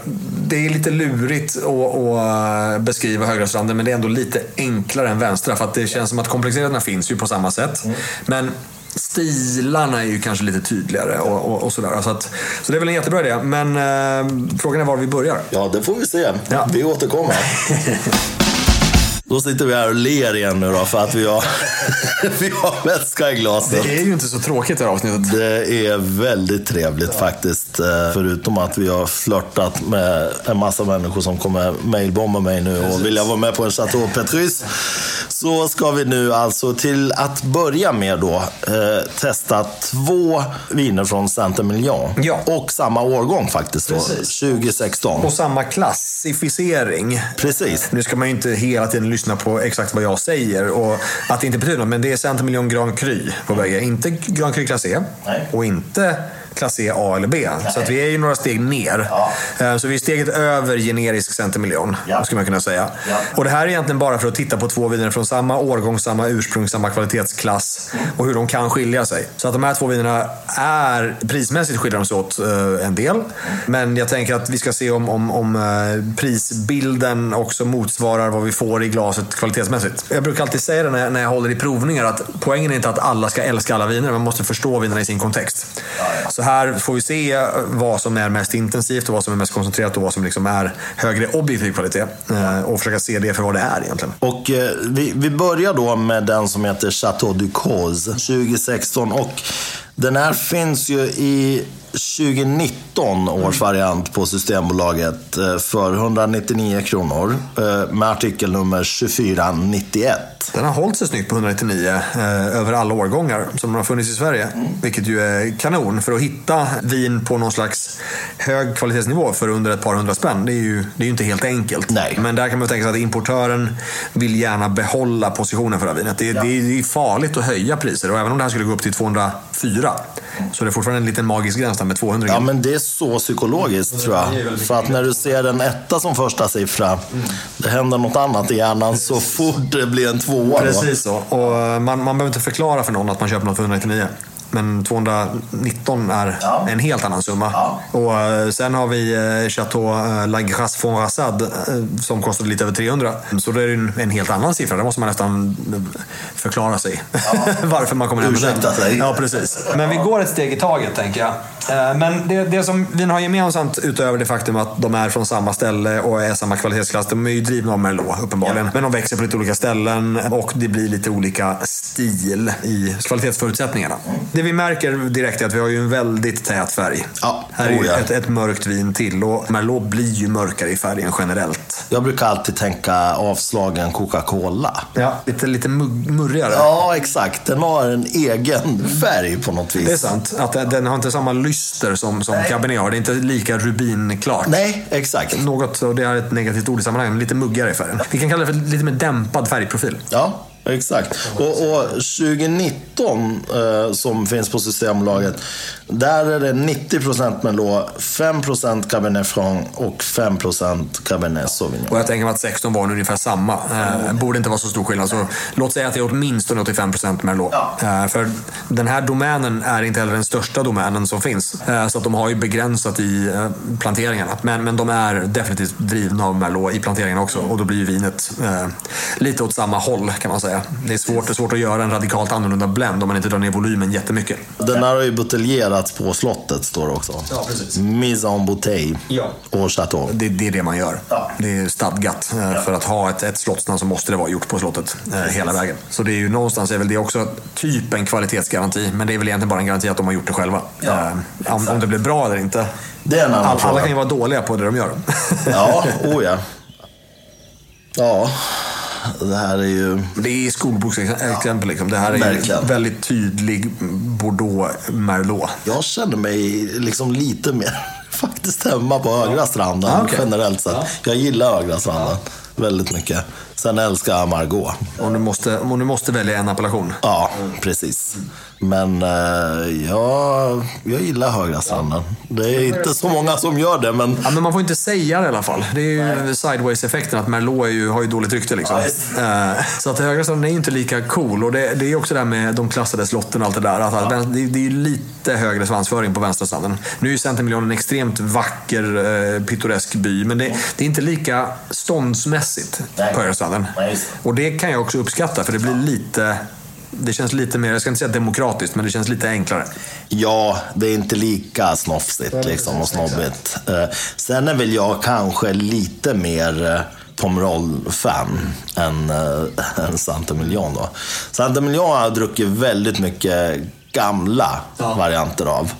det är lite lurigt att, att eh, beskriva högerstranden, men det är ändå lite enklare än vänstra. För att det känns som att komplexiteterna finns ju på samma sätt. Men stilarna är ju kanske lite tydligare och, och, och sådär. Så, att, så det är väl en jättebra idé. Men eh, frågan är var vi börjar. Ja, det får vi se. Ja. Vi återkommer. Då sitter vi här och ler igen nu då för att vi har, vi har vätska i glaset. Det är ju inte så tråkigt det här avsnittet. Det är väldigt trevligt faktiskt. Eh, Förutom att vi har flörtat med en massa människor som kommer mailbomba mig nu och vilja vara med på en Chateau Petrus. Så ska vi nu alltså till att börja med då eh, testa två viner från Saint-Emilion. Ja. Och samma årgång faktiskt då. Precis. 2016. Och samma klassificering. Precis. Nu ska man ju inte hela tiden lyssna på exakt vad jag säger och att det inte betyder något, men det är Centimiljon Grand Cru på bägge. Inte Grand Cru Class Nej. och inte Klass E A eller B. Så att vi är ju några steg ner. Eh, Så vi är steget över generisk Centimiljon, Ja. skulle man kunna säga. Ja. Och det här är egentligen bara för att titta på två viner från samma årgång, samma ursprung, samma kvalitetsklass och hur de kan skilja sig. Så att de här två vinerna är, prismässigt skiljer de sig åt eh, en del. Men jag tänker att vi ska se om, om, om eh, prisbilden också motsvarar vad vi får i glaset kvalitetsmässigt. Jag brukar alltid säga det när jag, när jag håller i provningar att poängen är inte att alla ska älska alla viner, man måste förstå vinerna i sin kontext. Så här får vi se vad som är mest intensivt och vad som är mest koncentrerat och vad som liksom är högre objektiv kvalitet. Eh, och försöka se det för vad det är egentligen. Och eh, vi, vi börjar då med den som heter Chateau du Cause 2016. Och den här finns ju i 2019 års variant på Systembolaget eh, för 199 kronor eh, med artikelnummer 2491. Den har hållit sig snyggt på 199 eh, över alla årgångar som har funnits i Sverige. Vilket ju är kanon. För att hitta vin på någon slags hög kvalitetsnivå för under ett par hundra spänn, det är ju, det är ju inte helt enkelt. Nej. Men där kan man tänka sig att importören vill gärna behålla positionen för det här vinet. Det, det, det är farligt att höja priser och även om det här skulle gå upp till 204 så är det fortfarande en liten magisk gräns där med 200 Ja, men det är så psykologiskt tror jag. För att när du ser en etta som första siffra, det händer något annat i hjärnan så fort det blir en tvåa. då. Precis så. Och eh, man, man behöver inte förklara för någon att man köper något för 199. Men 219 är Ja. en helt annan summa. Ja. Och eh, sen har vi eh, Chateau eh, La Grasse von Rassad som kostade lite över 300. Så det är en, en helt annan siffra. Där måste man nästan förklara sig. Varför man kommer hem med den. Sig. Ja, precis. Men vi går ett steg i taget, tänker jag. Men det, det som vi har gemensamt, utöver det faktum att de är från samma ställe och är samma kvalitetsklass, de är ju drivna av Merlot, uppenbarligen. Men de växer på lite olika ställen och det blir lite olika stil i kvalitetsförutsättningarna. Det vi märker direkt är att vi har ju en väldigt tät färg. Ja, Här är ju oh ja. ett, ett mörkt vin till och Merlot blir ju mörkare i färgen generellt. Jag brukar alltid tänka avslagen Coca-Cola. Ja. Lite, lite murrigare. Ja, exakt. Den har en egen färg på något vis. Det är sant. Att den- den har inte samma lyster som, som Cabernet har. Det är inte lika rubinklart. Nej, exakt. Något, och det är ett negativt ord i sammanhanget, men lite muggigare i färgen. Vi kan kalla det för lite mer dämpad färgprofil. Ja, exakt. Och, och 2019 eh, som finns på Systembolaget, där är det 90% Merlot, 5% Cabernet Franc och 5% Cabernet Sauvignon. Och jag tänker mig att 16 var ungefär samma. Eh, borde inte vara så stor skillnad. Så låt säga att det är åtminstone 85% Merlot. Eh, för den här domänen är inte heller den största domänen som finns. Eh, så att de har ju begränsat i eh, planteringarna. Men, men de är definitivt drivna av Merlot i planteringarna också. Och då blir ju vinet eh, lite åt samma håll kan man säga. Det är svårt, det är svårt att göra en radikalt annorlunda blend om man inte drar ner volymen jättemycket. Den här har ju buteljerats på slottet, står det också. Ja, precis. Mise en bouteille Ja. och chateau. Det, det är det man gör. Ja. Det är stadgat. Eh, För att ha ett, ett slottsnamn så måste det vara gjort på slottet eh, hela vägen. Så det är ju någonstans är väl det också typ en kvalitetsgaranti. Men det är väl egentligen bara en garanti att de har gjort det själva. Ja, Eh, om, om det blir bra eller inte. Det är en annan All, alla kan ju vara dåliga på det de gör. Ja, oh ja. Ja, det här är ju... Det är skolboksexempel. Liksom. Det här är ju Verkligen. väldigt tydlig Bordeaux Merlot. Jag känner mig liksom lite mer faktiskt hemma på högra stranden Ah, okej. generellt sett. Jag gillar högra stranden väldigt mycket. Sen älskar jag Margot. Om du måste, om du måste välja en appellation. Ja, precis. Men eh, jag, jag gillar högra stranden. Det är inte så många som gör det, men Ja, men man får inte säga det i alla fall. Det är ju sideways-effekten att Merlot är ju, har ju dåligt rykte. Liksom. Eh, så att högra stranden är ju inte lika cool. Och det, det är också det där med de klassade slotten och allt det där. Att, att det, det är ju lite högre svansföring på vänstra stranden. Nu är ju Centermiljon en extremt vacker, eh, pittoresk by. Men det, det är inte lika ståndsmässigt Nej. på högra stranden. Det. Och det kan jag också uppskatta, för det blir lite... Det känns lite mer, jag ska inte säga demokratiskt, men det känns lite enklare. ja, det är inte lika snofsigt liksom och snobbigt. Eh, sen är väl jag kanske lite mer eh, Pomerol-fan än, äh, än Santa Emilion då. Santa Emilion har jag druckit väldigt mycket gamla varianter av.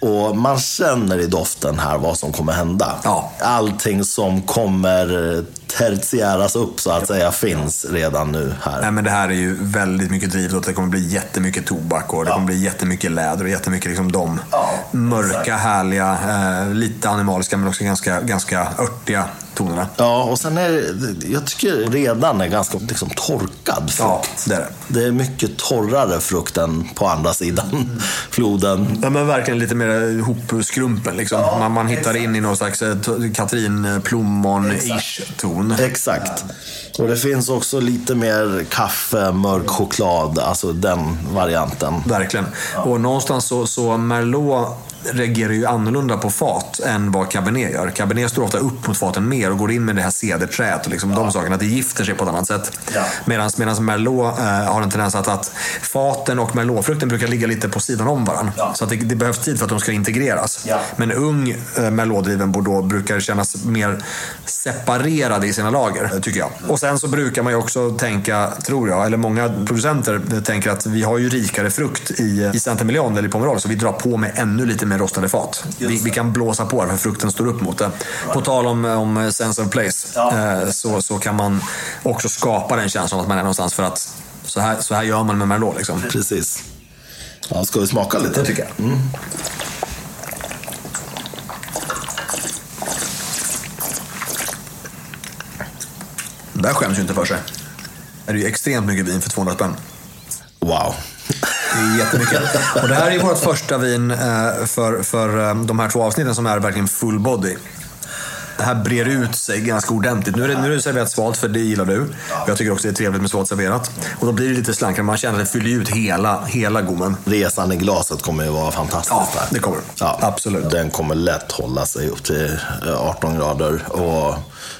Och man känner i doften här vad som kommer hända. Ja. Allting som kommer tertiäras upp så att säga finns redan nu här. Nej, men det här är ju väldigt mycket drivet åt det kommer bli jättemycket tobak och det kommer bli jättemycket läder och jättemycket liksom de Ja, mörka, härliga, eh, lite animaliska men också ganska, ganska örtiga tonerna. Ja, och sen är det, jag tycker redan är ganska liksom, torkad frukt. Ja, det är det. Det är mycket torrare frukt än på andra sidan floden. Ja, men verkligen lite mer ihopskrumpen. Liksom. man, man hittar in i någon slags eh, Katrin Plommon-ish ton. Exakt. Och det finns också lite mer kaffe, mörk choklad, alltså den varianten. Verkligen. Och någonstans så, så Merlot reagerar ju annorlunda på fat än vad Cabernet gör. Cabernet står ofta upp mot faten mer och går in med det här cederträet och liksom de sakerna. Det gifter sig på ett annat sätt. Ja. Medan Merlot eh, har en tendens att, att faten och Merlotfrukten brukar ligga lite på sidan om varandra. Ja. Så att det, det behövs tid för att de ska integreras. Ja. Men ung eh, Merlot-driven Bordeaux brukar kännas mer separerade i sina lager, tycker jag. Och sen så brukar man ju också tänka, tror jag, eller många producenter tänker att vi har ju rikare frukt i, i Saint-Emilion eller i Pomerol, så vi drar på med ännu lite mer rostade fat. Vi, vi kan blåsa på det för frukten står upp mot det. På tal om, om sense of place, Ja. eh, så, så kan man också skapa den känslan att man är någonstans för att så här, så här gör man med Merlot. Liksom. Precis. Ja, ska vi smaka lite? Det tycker jag. Det där skäms ju inte för sig. Det är ju extremt mycket vin för 200 spänn. Wow. Jättemycket. Och det här är vårt första vin eh, för, för eh, de här två avsnitten som är verkligen full body. Det här brer ut sig ganska ordentligt. Nu är det, nu är det serverat svalt, för det gillar du. Jag tycker också det är trevligt med svalt serverat. Och då blir det lite slankare. Man känner att det fyller ut hela, hela gommen. Resan i glaset kommer ju vara fantastiskt. Ja, det kommer. Ja, Absolut. Den kommer lätt hålla sig upp till eh, 18 grader. Och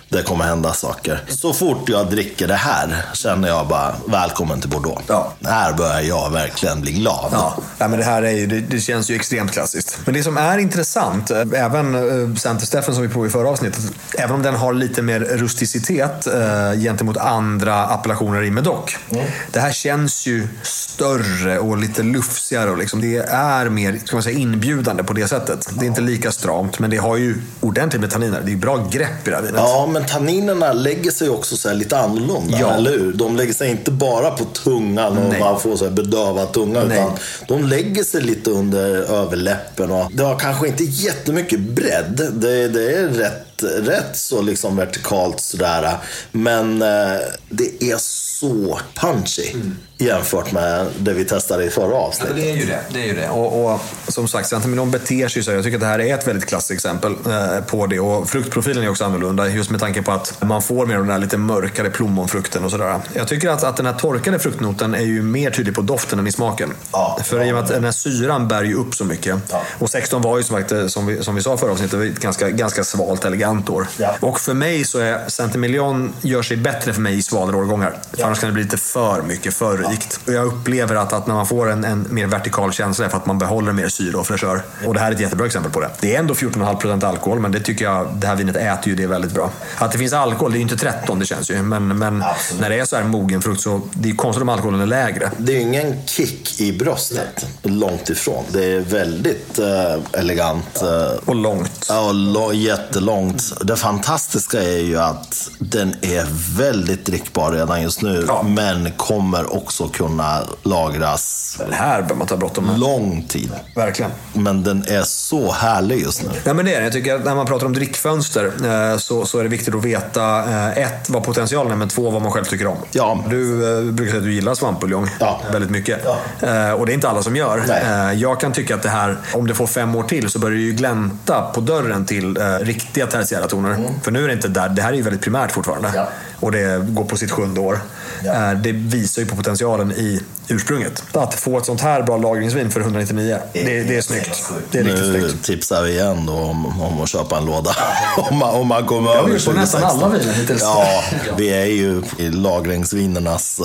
det kommer hända saker. Så fort jag dricker det här känner jag bara, välkommen till Bordeaux. Ja. Här börjar jag verkligen bli glad. Ja, ja men det här är ju, det, det känns ju extremt klassiskt. Men det som är intressant, eh, även uh, Center Steffen som vi provade i förra avsnittet, även om den har lite mer rusticitet uh, gentemot andra appellationer i Medoc. Mm. Det här känns ju större och lite lufsigare och liksom, det är mer ska man säga, inbjudande på det sättet. Det är inte lika stramt, men det har ju ordentligt med tanniner. Det är bra grepp i det här vinet. Ja, men tanninerna lägger sig också så lite annorlunda, ja. eller hur? De lägger sig inte bara på tungan och Nej. man får så här bedövad tunga, Nej. utan de lägger sig lite under överläppen. Och det har kanske inte jättemycket bredd. Det, det är rätt, rätt så liksom vertikalt sådär. Men eh, det är så punchy. Mm jämfört med det vi testade i förra avsnittet. Ja, det är ju det. det, är ju det. Och, och som sagt, Centimilon beter sig så. Jag tycker att det här är ett väldigt klassiskt exempel eh, på det. Och fruktprofilen är också annorlunda, just med tanke på att man får mer av den där lite mörkare plommonfrukten och sådär. Jag tycker att, att den här torkade fruktnoten är ju mer tydlig på doften än i smaken. Ja, För i och med att den här syran bär ju upp så mycket. Ja. Och 16 var ju som, sagt, som, vi, som vi sa förra avsnittet, ett ganska, ganska svalt, elegant år. Ja. Och för mig så är Centimiljon gör sig bättre för mig i svalare årgångar. För annars kan det bli lite för mycket, för rikt. Och jag upplever att, att när man får en, en mer vertikal känsla är för att man behåller mer syre och fräschör. Och det här är ett jättebra exempel på det. Det är ändå 14,5% alkohol, men det tycker jag, det här vinet äter ju det väldigt bra. Att det finns alkohol, det är ju inte 13, det känns ju. Men, men när det är så här mogen frukt så det är konstigt om alkoholen är lägre. Det är ju ingen kick i bröstet. Långt ifrån. Det är väldigt äh, elegant. Äh, och långt. Ja, och jättelångt. Det fantastiska är ju att den är väldigt drickbar redan just nu. Ja. Men kommer också kunna lagras Den här behöver man ta bråttom med. lång tid. Verkligen. Men den är så härlig just nu. Ja, men det är Jag tycker att när man pratar om drickfönster eh, så, så är det viktigt att veta eh, ett, vad potentialen är, men två, vad man själv tycker om. Ja. Du eh, brukar säga att du gillar svampbuljong ja. väldigt mycket. Ja. Och det är inte alla som gör. Nej. Jag kan tycka att det här, om det får fem år till, så börjar det ju glänta på dörren till riktiga tertiära toner. Mm. För nu är det inte där. Det här är ju väldigt primärt fortfarande. Ja. Och det går på sitt sjunde år. Ja. Det visar ju på potentialen i ursprunget. Att få ett sånt här bra lagringsvin för 199, det, det, det är snyggt. Det är nu riktigt snyggt. tipsar vi igen då om, om att köpa en låda. om, man, om man kommer över 2016. nästan alla viner hittills. Ja, vi är ju i lagringsvinernas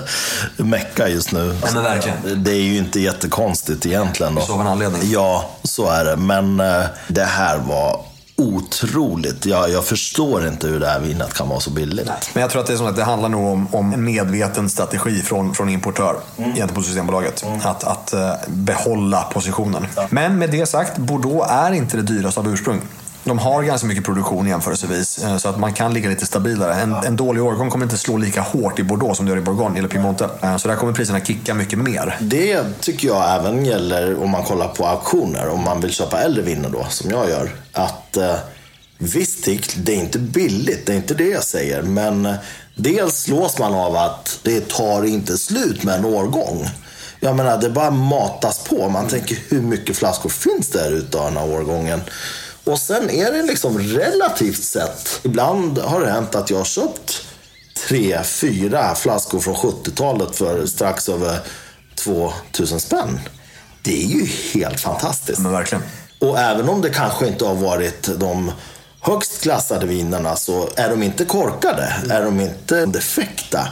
mecka just nu. Ja, men verkligen. Det är ju inte jättekonstigt egentligen. Då. Så av en anledning. Ja, så är det. Men eh, det här var otroligt. Jag, jag förstår inte hur det här vinet kan vara så billigt. Nej. Men jag tror att det, är som att det handlar nog om, om en medveten strategi från, från importör mm. gentemot Systembolaget. Mm. Att, att uh, behålla positionen. Ja. Men med det sagt, Bordeaux är inte det dyraste av ursprung. De har ganska mycket produktion jämförelsevis, eh, så att man kan ligga lite stabilare. En, en dålig årgång kommer inte slå lika hårt i Bordeaux som det gör i Bourgogne eller Piemonte. Eh, så där kommer priserna kicka mycket mer. Det tycker jag även gäller om man kollar på auktioner, om man vill köpa äldre viner då, som jag gör. Att eh, visst, det är inte billigt, det är inte det jag säger. Men dels slås man av att det tar inte slut med en årgång. Jag menar, det bara matas på. Man tänker, hur mycket flaskor finns det här ute av den här årgången? Och sen är det liksom relativt sett. Ibland har det hänt att jag har köpt tre, fyra flaskor från 70-talet för strax över 2000 spänn. Det är ju helt fantastiskt. Men verkligen. Och även om det kanske inte har varit de högst klassade vinerna så är de inte korkade. Är de inte defekta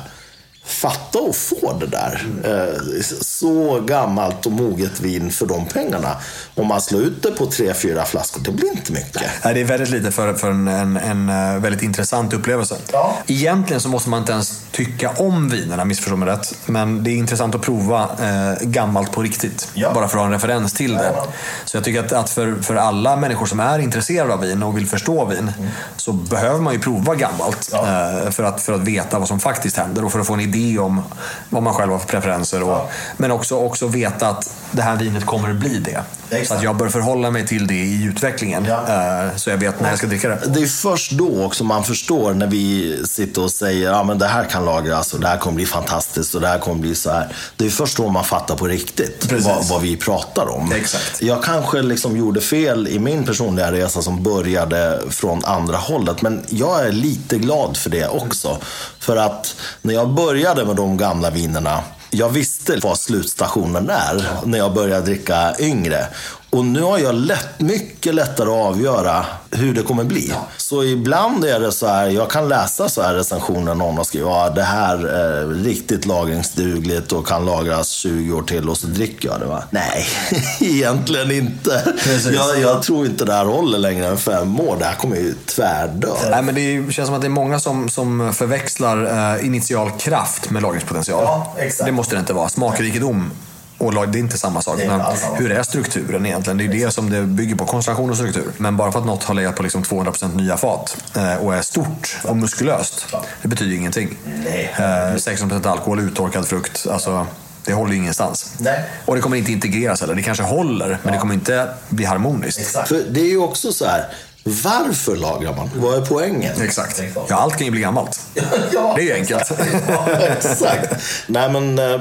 fatta och få det där. Eh, så gammalt och moget vin för de pengarna. Om man slår ut det på tre, fyra flaskor, det blir inte mycket. Nej, det är väldigt lite för, för en, en, en eh, väldigt intressant upplevelse. Ja. Egentligen så måste man inte ens tycka om vinerna, missförstå mig rätt. Men det är intressant att prova eh, gammalt på riktigt. Ja. Bara för att ha en referens till det. Ja. Så jag tycker att, att för, för alla människor som är intresserade av vin och vill förstå vin, mm. så behöver man ju prova gammalt. Eh, för, att, för att veta vad som faktiskt händer och för att få en idé om vad man själv har för preferenser. Och, ja. Men också, också veta att det här vinet kommer att bli det. Exakt. Så att jag bör förhålla mig till det i utvecklingen. Ja. Uh, så jag vet när jag ska dricka det. Det är först då också man förstår när vi sitter och säger att ja, det här kan lagras och det här kommer bli fantastiskt och det här kommer bli så här. Det är först då man fattar på riktigt vad, vad, vi pratar om. Exakt. Jag kanske liksom gjorde fel i min personliga resa som började från andra hållet. Men jag är lite glad för det också. För att när jag började började med de gamla vinerna jag visste vad slutstationen är när jag började dricka yngre. Och nu har jag lätt, mycket lättare att avgöra hur det kommer bli. Så ibland är det så här, jag kan läsa så här recensioner någon har skrivit, ja det här är riktigt lagringsdugligt och kan lagras 20 år till och så dricker jag det. Va? Nej, egentligen inte. Jag, jag, tror inte det här håller längre än fem år. Det här kommer ju tvärdö. Nej, men det känns som att det är många som, som förväxlar eh, initial kraft med lagringspotential. Ja, exakt. Det måste det inte vara. Smakrikedom och lag, det är inte samma sak. Men hur är strukturen egentligen? Det är det som det bygger på. Koncentration och struktur. Men bara för att något har legat på liksom 200% nya fat eh, och är stort och muskulöst. Det betyder ju ingenting. Nej. Eh, 16% alkohol, uttorkad frukt. Alltså, det håller ju ingenstans. Nej. Och det kommer inte integreras heller. Det kanske håller, men det kommer inte bli harmoniskt. För det är ju också så här, varför lagrar man? Vad är poängen? Exakt. Ja, allt kan ju bli gammalt. Ja, Det är ju enkelt. Ja, exakt. Nej men eh,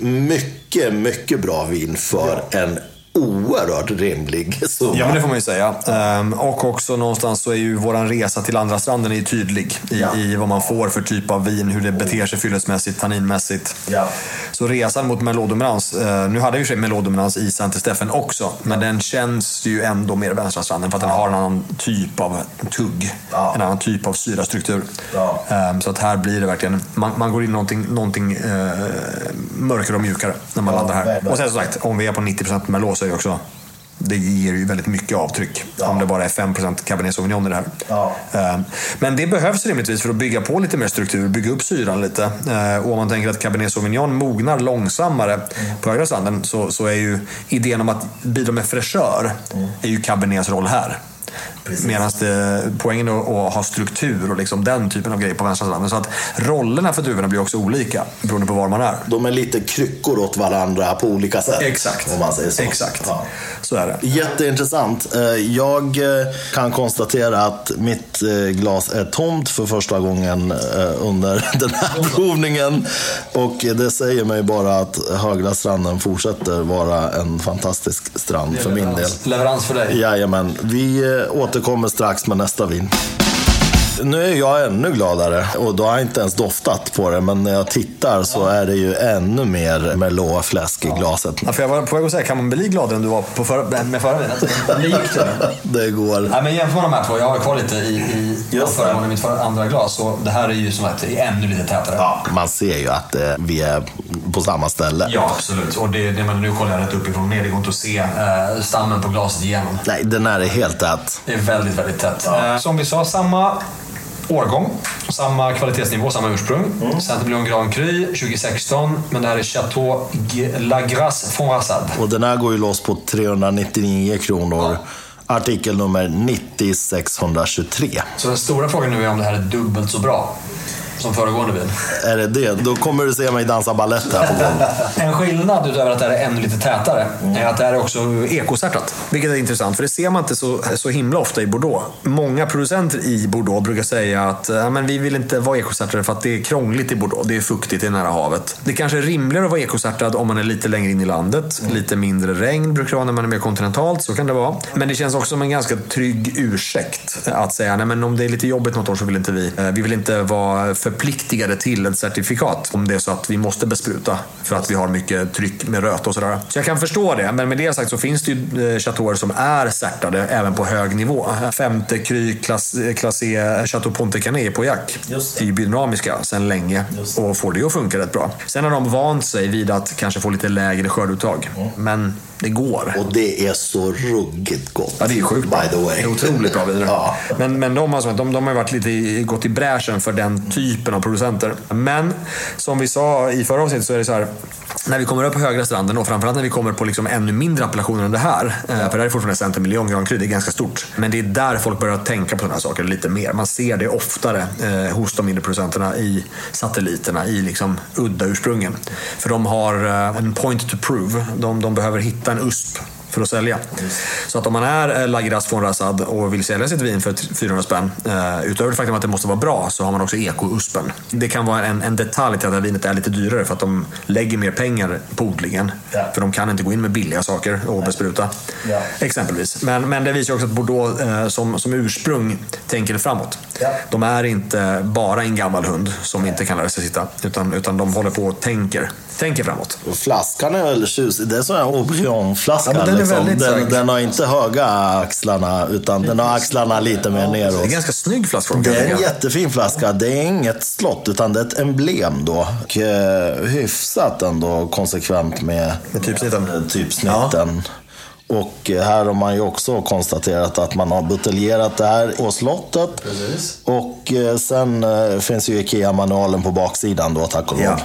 mycket, mycket bra vin för en oerhört rimlig summa. Ja, men det får man ju säga. Ehm, och också någonstans så är ju våran resa till andra stranden är ju tydlig i, Ja. i vad man får för typ av vin, hur det beter sig fyllesmässigt, tanninmässigt. Ja. Så resan mot meloddominans, eh, nu hade vi sig meloddominans i Saint Steffen också, men den känns ju ändå mer vänstra stranden för att den har en annan typ av tugg. Ja. En annan typ av syrastruktur. Ehm, så att här blir det verkligen, man, man går in någonting, någonting eh, mörkare och mjukare när man landar här. Och sen som sagt, om vi är på 90% Merlot det också det ger ju väldigt mycket avtryck. Ja. Om det bara är 5% Cabernet Sauvignon i det här. Ja. Ehm, Men det behövs rimligtvis för att bygga på lite mer struktur, bygga upp syran lite. Ehm, Och om man tänker att Cabernet Sauvignon mognar långsammare på högra stranden så, så är ju idén om att bidra med fräschör är ju Cabernets roll här. Medan poängen är att ha struktur och liksom den typen av grejer på vänstra stranden. Så att rollerna för druvorna blir också olika beroende på var man är. De är lite kryckor åt varandra på olika sätt. Exakt. Om man säger så. Exakt. Ja. Så är det. Jätteintressant. Eh, Jag eh, kan konstatera att mitt eh, glas är tomt för första gången eh, under den här provningen. Och det säger mig bara att Högra stranden fortsätter vara en fantastisk strand för min del. Leverans för dig. Jajamän, vi eh, Eh, återkommer strax med nästa vin. Nu är jag ännu gladare och då har jag inte ens doftat på det. Men när jag tittar så är det ju ännu mer Merlot-fläsk i glaset. Ja, för jag var på väg att säga, kan man bli gladare än du var på för, med förra vinet? Gick det. Går. Nej, men jämför de här två, jag har kvar lite i, i Just förra gången, mitt förra, andra glas. Och det här är ju som att det är ännu lite tätare. Ja, man ser ju att eh, vi är på samma ställe. Ja, absolut. Och det, det, men nu kollar jag rätt uppifrån och ner. Det går inte att se eh, stammen på glaset igenom. Nej, den här är helt tät. Det är väldigt, väldigt tätt. Eh, som vi sa, samma årgång, samma kvalitetsnivå, samma ursprung. Mm. Saint-Emilion Grand Cru 2016, men det här är Chateau G- La Grasse Fonrassad. Och den här går ju loss på 399 kronor. Artikel nummer 90623. Så den stora frågan nu är om det här är dubbelt så bra som föregående vin. Är det det? Då kommer du se mig dansa ballett här på. En skillnad utöver att det här är ännu lite tätare är att det här är också ekosärtat. Vilket är intressant, för det ser man inte så, så himla ofta i Bordeaux. Många producenter i Bordeaux brukar säga att ja, men vi vill inte vara ekosärtade för att det är krångligt i Bordeaux. Det är fuktigt, det är nära havet. Det kanske är rimligare att vara ekosärtad om man är lite längre in i landet. Lite mindre regn brukar det vara när man är mer kontinentalt, så kan det vara. Men det känns också som en ganska trygg ursäkt att säga nej men om det är lite jobbigt något år så vill inte vi. eh, Vi vill inte vara förpliktigade till ett certifikat om det är så att vi måste bespruta för att vi har mycket tryck med röt och sådär. Så jag kan förstå det, men med det sagt så finns det ju eh, chateauer som är särtade även på hög nivå. Femte Cry klass, Classé Chateau Ponte Canet på Jack är ju biodynamiska sedan länge och får det att funka rätt bra. Sen har de vant sig vid att kanske få lite lägre skörduttag, men det går. Och det är så ruggigt gott. Ja, det är sjukt. By the way. Det är otroligt bra viner. Ja. Men, men de, sagt, de, de har varit lite i, gått i bräschen för den typen av producenter. Men som vi sa i förra avsnittet så är det så här. När vi kommer upp på högra stranden och framförallt när vi kommer på liksom ännu mindre appellationer än det här. eh, För det här är fortfarande Center Million Grand Cru, det är ganska stort. Men det är där folk börjar tänka på sådana här saker lite mer. Man ser det oftare eh, hos de mindre producenterna i satelliterna, i liksom udda ursprungen. För de har eh, en point to prove. De, de behöver hitta en USP för att sälja. Så att om man är eh, Lagras von Rassad och vill sälja sitt vin för t- 400 spänn, eh, utöver det faktum att det måste vara bra, så har man också eko-uspen. Det kan vara en, en detalj till att det här vinet är lite dyrare för att de lägger mer pengar på odlingen. Ja. För de kan inte gå in med billiga saker och bespruta. Ja. Exempelvis. Men, men det visar också att Bordeaux eh, som, som ursprung tänker framåt. Ja. De är inte bara en gammal hund som inte kan lära sig sitta, utan, utan de håller på och tänker, tänker framåt. Flaskan är väldigt tjusig. Det är sån här Aubryon-flaska. Ja, den liksom, den, den har inte höga axlarna, utan den har axlarna lite mer Det är neråt. en ganska snygg flaskform kan Det är en jättefin flaska. Det är inget slott, utan det är ett emblem då. Och eh, hyfsat ändå konsekvent med, Med typsnitten. med typsnitten. Och eh, här har man ju också konstaterat att man har buteljerat det här på slottet. Precis. Och eh, sen finns ju IKEA-manualen på baksidan då, tack och lov. Ja.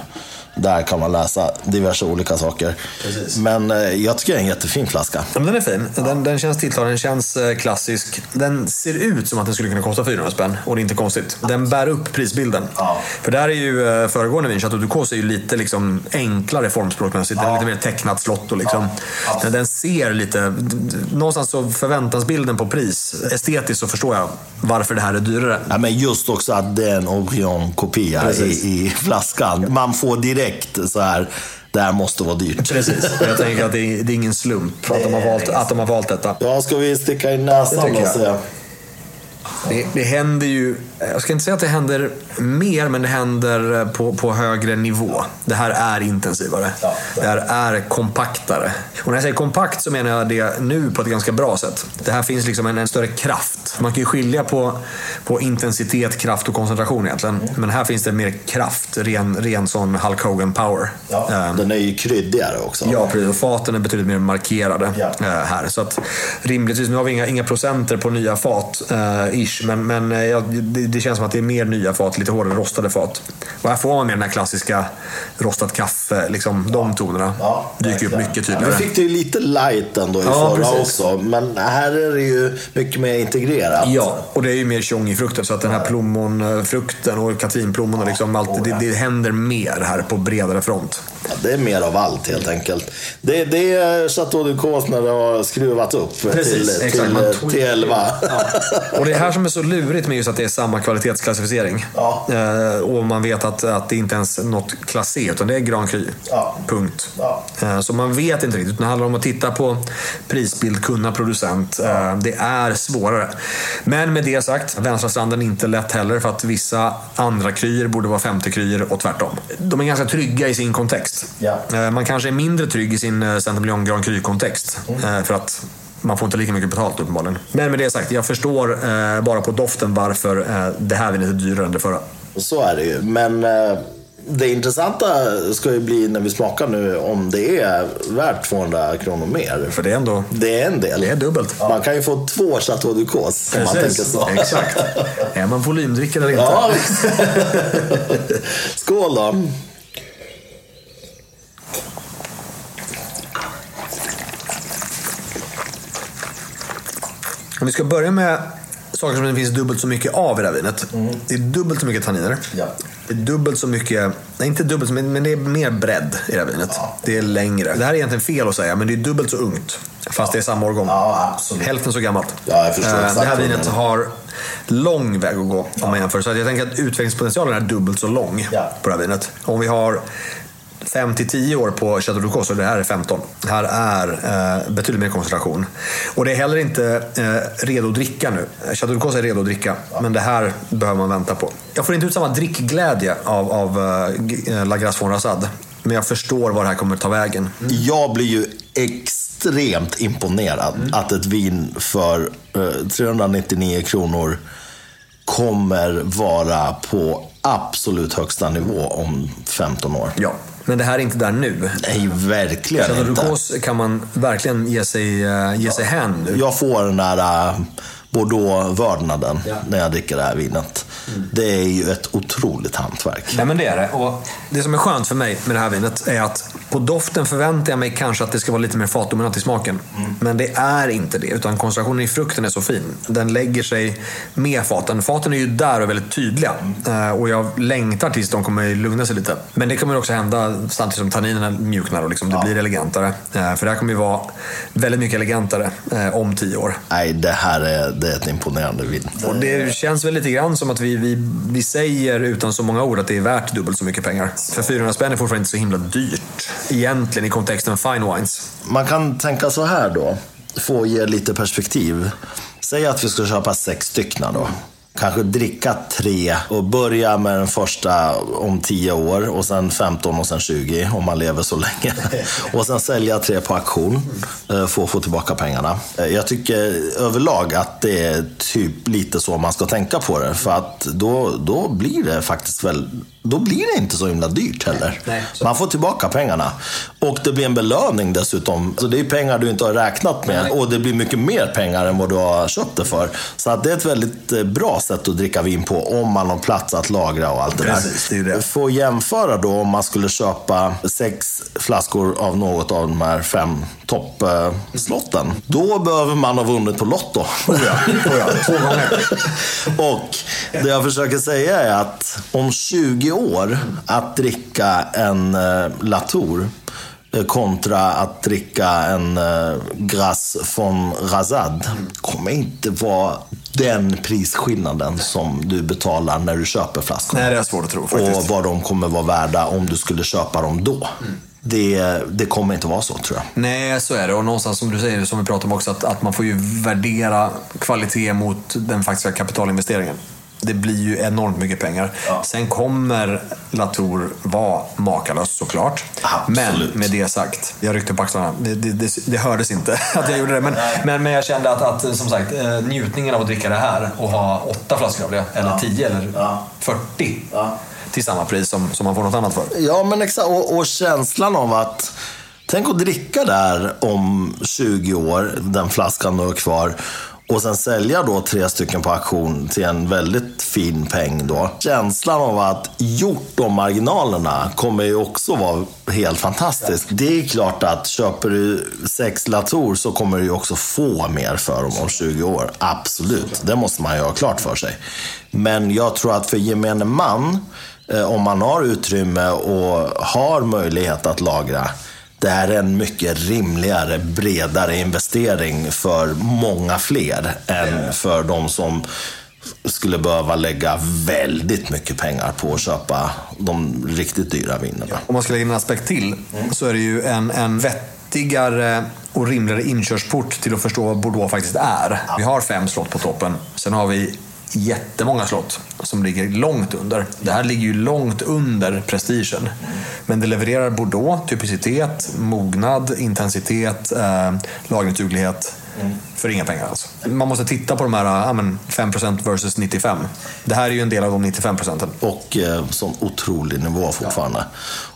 Där kan man läsa diverse olika saker. Precis. Men eh, jag tycker det är en jättefin flaska. Ja, den är fin. Den, den känns tilltalande, den känns eh, klassisk. Den ser ut som att den skulle kunna kosta 400 spänn och det är inte konstigt. Den bär upp prisbilden. Ja. För där är ju eh, föregående vin, Chateau Ducos, är ju lite liksom enklare formspråkmässigt. Den är lite mer tecknat slott och liksom. Men den ser lite... Någonstans så förväntansbilden på pris. Estetiskt så förstår jag varför det här är dyrare. Ja, men just också att det är en Orion-kopia i, i flaskan. Man får direkt så här, det här måste vara dyrt. Precis. Jag tänker att det är, det är ingen slump att de, har valt, att de har valt detta. Ja, ska vi sticka in Det näsan och jag. Det, det händer ju, jag ska inte säga att det händer mer, men det händer på, på högre nivå. Det här är intensivare. Ja. Det här är kompaktare. Och när jag säger kompakt så menar jag det nu på ett ganska bra sätt. Det här finns liksom en, en större kraft. Man kan ju skilja på, på intensitet, kraft och koncentration egentligen. Men här finns det mer kraft, ren, ren sån Hulk Hogan power. Ehm, Den är ju kryddigare också. Ja, precis. Och faten är betydligt mer markerade Ja. eh, här. Så att rimligtvis, nu har vi inga, inga procenter på nya fat, eh, ish, men, men eh, ja, det, det känns som att det är mer nya fat, lite hårdare rostade fat. Och här får man mer den här klassiska rostat kaffe, liksom de tonerna Ja, dyker upp mycket tydligare. fick det ju lite light ändå i Ja, förra också. Men här är det ju mycket mer integrerat. Ja, och det är ju mer tjong i frukten. Så att den här plommonfrukten och katrinplommon och liksom allt, det, det händer mer här på bredare front. Ja, Det är mer av allt helt enkelt. Det, det är Chateau de Cause när det har skruvat upp Precis, till, exakt. till, Man till 11. Och det här som är så lurigt med just att det är samma kvalitetsklassificering. Ja. Eh, och man vet att, att det inte ens är något klass C, utan det är Grand Cru. Ja. Punkt. Ja. Eh, så man vet inte riktigt. Det handlar om att titta på prisbild, kunna producent. Eh, det är svårare. Men med det sagt, Vänstra stranden är inte lätt heller för att vissa andra kryer borde vara femte kryer och tvärtom. De är ganska trygga i sin kontext. Eh, man kanske är mindre trygg i sin Centimiljon Grand Cru-kontext. Mm. För att man får inte lika mycket betalt uppenbarligen. Men med det sagt, jag förstår eh, bara på doften varför eh, det här vinet är dyrare än det förra. Så är det ju. Men eh, det intressanta ska ju bli när vi smakar nu om det är värt 200 kronor mer. För det är ändå... Det är en del. Det är dubbelt. Man kan ju få två Chateau du Cause om man tänker så. Exakt. Är man volymdrickare eller inte? Ja. Skål då. Om vi ska börja med saker som det finns dubbelt så mycket av i det här vinet. Det är dubbelt så mycket tanniner. Ja. Det är dubbelt så mycket, nej inte dubbelt så mycket, men det är mer bredd i det här vinet. Det är längre. Det här är egentligen fel att säga, men det är dubbelt så ungt. Fast det är samma årgång. Ja. Hälften så gammalt. Ja, jag förstår Eh, exakt Det här vinet har lång väg att gå om man jämför. Så jag tänker att utvecklingspotentialen är dubbelt så lång Ja. på det här vinet. Om vi har 5 till 10 år på Chateau Ducos så det här är 15. Här är eh, betydligt mer koncentration. Och det är heller inte eh, redo att dricka nu. Chateau Ducos är redo att dricka, men det här behöver man vänta på. Jag får inte ut samma drickglädje av, av eh, La Grasse von Rassad. Men jag förstår var det här kommer ta vägen. Jag blir ju extremt imponerad att ett vin för eh, 399 kronor kommer vara på absolut högsta nivå om 15 år. Ja, men det här är inte där nu. Nej, verkligen Chateau inte. Ducos kan man verkligen ge sig, eh, ge sig hän nu. Jag får den där äh, Bordeaux-vördnaden Ja. när jag dricker det här vinet. Det är ju ett otroligt hantverk. Nej, men det är det. Och det som är skönt för mig med det här vinet är att på doften förväntar jag mig kanske att det ska vara lite mer fatdominant i smaken. Men det är inte det, utan koncentrationen i frukten är så fin. Den lägger sig med faten. Faten är ju där och väldigt tydliga. Eh, Och jag längtar tills de kommer lugna sig lite. Men det kommer också hända samtidigt som tanninerna mjuknar och liksom det blir elegantare. Eh, För det här kommer ju vara väldigt mycket elegantare eh, om tio år. Nej, det här är, det är ett imponerande vin. Och det känns väl lite grann som att vi, vi, vi säger utan så många ord att det är värt dubbelt så mycket pengar. För 400 spänn är fortfarande inte så himla dyrt. Egentligen i kontexten fine wines. Man kan tänka så här då, få ge lite perspektiv. Säg att vi ska köpa sex stycken då. Kanske dricka tre och börja med den första om 10 år och sen 15 och sen 20 om man lever så länge. och sen sälja tre på auktion eh, för att få tillbaka pengarna. Eh, jag tycker överlag att det är typ lite så man ska tänka på det. För att då, då blir det faktiskt väl då blir det inte så himla dyrt heller. Man får tillbaka pengarna. Och det blir en belöning dessutom. Så det är pengar du inte har räknat med. Och det blir mycket mer pengar än vad du har köpt det för. Så att det är ett väldigt eh, bra sätt att dricka vin på om man har plats att lagra och allt det Precis, det är ju där. det. För att jämföra då om man skulle köpa sex flaskor av något av de här fem toppslotten. Då behöver man ha vunnit på Lotto. Oh ja, oh ja, två gånger. Och det jag försöker säga är att om 20 år att dricka en eh, Latour eh, kontra att dricka en eh, Gras von Razad kommer inte vara den prisskillnaden som du betalar när du köper flaskorna. Nej, det är svårt att tro faktiskt. Och vad de kommer vara värda om du skulle köpa dem då. Det, det kommer inte vara så tror jag. Nej, så är det. Och någonstans som du säger, som vi pratade om också, att, att man får ju värdera kvalitet mot den faktiska kapitalinvesteringen. Det blir ju enormt mycket pengar. Ja. Sen kommer Latour vara makalös såklart. Absolut. Men med det sagt, jag ryckte på axlarna. Det, det, det, det hördes inte att jag gjorde det. Men, men, men jag kände att, att som sagt, eh, njutningen av att dricka det här och ha åtta flaskor av det, eller tio eller Ja. 40 Ja. till samma pris som, som man får något annat för. Ja, men exakt. Och, och känslan av att... Tänk att dricka där om 20 år, den flaskan du har kvar. Och sen sälja då tre stycken på auktion till en väldigt fin peng då. Känslan av att gjort de marginalerna kommer ju också vara helt fantastisk. Det är klart att köper du sex Latour så kommer du ju också få mer för dem om 20 år. Absolut, det måste man ju ha klart för sig. Men jag tror att för gemene man eh, om man har utrymme och har möjlighet att lagra. Det här är en mycket rimligare, bredare investering för många fler än för de som skulle behöva lägga väldigt mycket pengar på att köpa de riktigt dyra vinerna. Om man ska lägga in en aspekt till så är det ju en, en vettigare och rimligare inkörsport till att förstå vad Bordeaux faktiskt är. Vi har fem slott på toppen. Sen har vi jättemånga slott som ligger långt under. Det här ligger ju långt under prestigen. Men det levererar Bordeaux, typicitet, mognad, intensitet, eh, lagringsduglighet. För inga pengar alltså. Man måste titta på de här ja, men 5% versus 95. Det här är ju en del av de 95 procenten. Och eh, sån otrolig nivå fortfarande.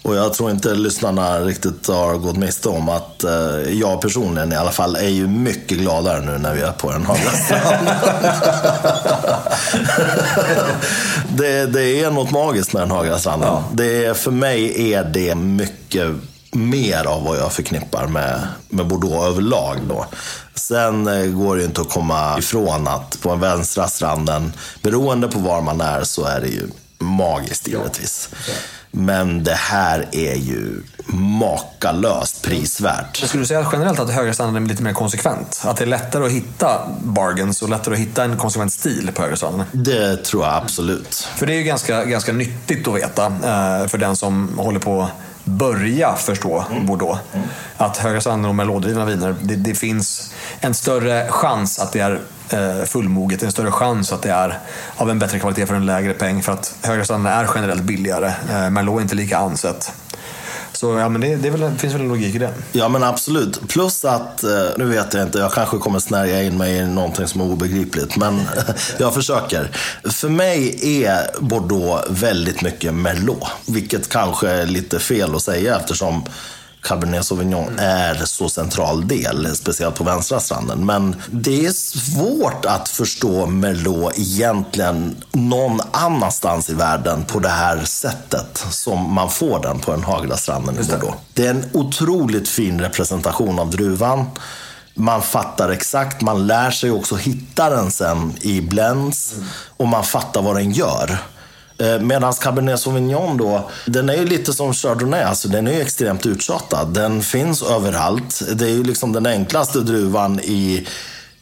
Och jag tror inte lyssnarna riktigt har gått miste om att eh, jag personligen i alla fall är ju mycket gladare nu när vi är på en Hagastrand. det, det är något magiskt med den Hagastranden. Det är, för mig är det mycket mer av vad jag förknippar med, med Bordeaux överlag. Då. Sen eh, går det ju inte att komma ifrån att på den vänstra stranden, beroende på var man är, så är det ju magiskt givetvis. Men det här är ju makalöst prisvärt. Jag skulle säga generellt att högerstandarden är lite mer konsekvent. Att det är lättare att hitta bargains och lättare att hitta en konsekvent stil på högerstandarden. Det tror jag absolut. För det är ju ganska, ganska nyttigt att veta eh, för den som håller på börja förstå Bordeaux. Att högerstandarden och melodrivna viner, det, det finns en större chans att det är eh, fullmoget, en större chans att det är av en bättre kvalitet för en lägre peng. För att högerstandarden är generellt billigare. Eh, Merlot är inte lika ansett. Så ja, men det, det, väl, det finns väl en logik i det. Ja men absolut. Plus att, eh, nu vet jag inte, jag kanske kommer snärja in mig i någonting som är obegripligt. Men jag försöker. För mig är Bordeaux väldigt mycket Merlot. Vilket kanske är lite fel att säga eftersom Cabernet Sauvignon är så central del, speciellt på vänstra stranden. Men det är svårt att förstå Merlot egentligen någon annanstans i världen på det här sättet som man får den på den hagliga stranden i Bordeaux. Det är en otroligt fin representation av druvan. Man fattar exakt, man lär sig också hitta den sen i blends och man fattar vad den gör. Eh, Medan Cabernet Sauvignon då, den är ju lite som Chardonnay, alltså den är ju extremt uttjatad. Den finns överallt. Det är ju liksom den enklaste druvan i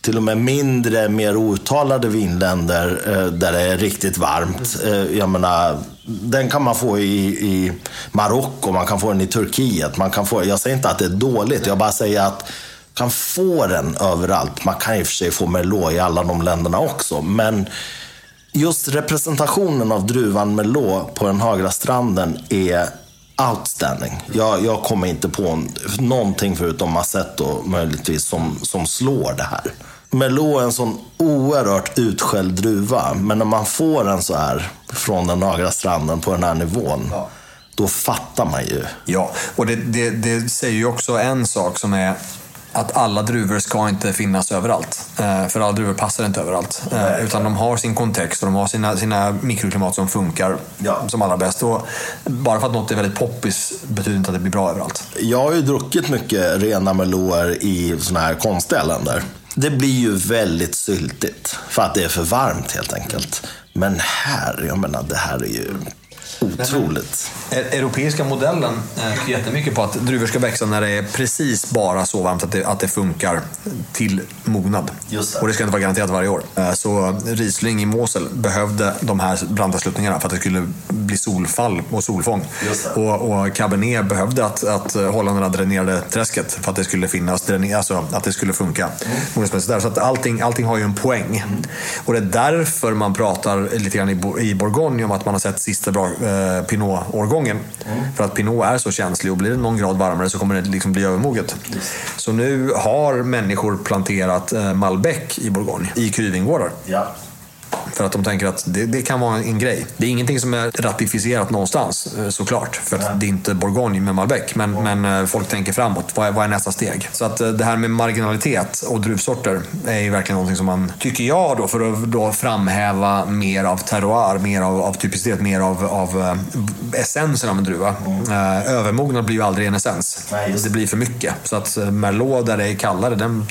till och med mindre, mer outtalade vinländer eh, där det är riktigt varmt. Eh, jag menar, den kan man få i, i Marocko, man kan få den i Turkiet. Man kan få, jag säger inte att det är dåligt, jag bara säger att man kan få den överallt. Man kan i och för sig få Merlot i alla de länderna också, men just representationen av druvan Merlot på den hagra stranden är outstanding. Jag, jag kommer inte på någonting förutom Massetto möjligtvis som, som slår det här. Merlot är en sån oerhört utskälld druva, men när man får den så här från den hagra stranden på den här nivån, ja. då fattar man ju. Ja, och det, det, det säger ju också en sak som är att alla druvor ska inte finnas överallt. Eh, för alla druvor passar inte överallt. Eh, utan de har sin kontext och de har sina, sina mikroklimat som funkar ja. som allra bäst. Och bara för att något är väldigt poppis betyder inte att det blir bra överallt. Jag har ju druckit mycket rena Merloter i sådana här konstiga länder. Det blir ju väldigt syltigt för att det är för varmt helt enkelt. Men här, jag menar det här är ju Otroligt. Den europeiska modellen är jättemycket på att druvor ska växa när det är precis bara så varmt att det, att det funkar till mognad. Det. Och det ska inte vara garanterat varje år. Eh, så Riesling i Mosel behövde de här branta sluttningarna för att det skulle bli solfall och solfång. Och, och Cabernet behövde att, att holländarna dränerade träsket för att det skulle finnas, alltså att det skulle funka. Mm. Så att allting, allting har ju en poäng. Mm. Och det är därför man pratar lite grann i, i Bourgogne om att man har sett sista bra eh, Pinot-årgången. Mm. För att Pinot är så känslig och blir det någon grad varmare så kommer det liksom bli övermoget. Yes. Så nu har människor planterat eh, Malbec i Bourgogne, i kryvingårdar. Ja. För att de tänker att det, det, kan vara en grej. Det är ingenting som är ratificerat någonstans eh, såklart. För att det är inte Bourgogne med Malbec. Men, men eh, folk tänker framåt. Vad är, vad är, nästa steg? Så att eh, det här med marginalitet och druvsorter är ju verkligen någonting som man, tycker jag då, för att då framhäva mer av terroir, mer av, av typicitet, mer av, av essensen av en druva. Mm. Övermognad blir ju aldrig en essens. Nej, det blir för mycket. Så att Merlot där det är kallare, den,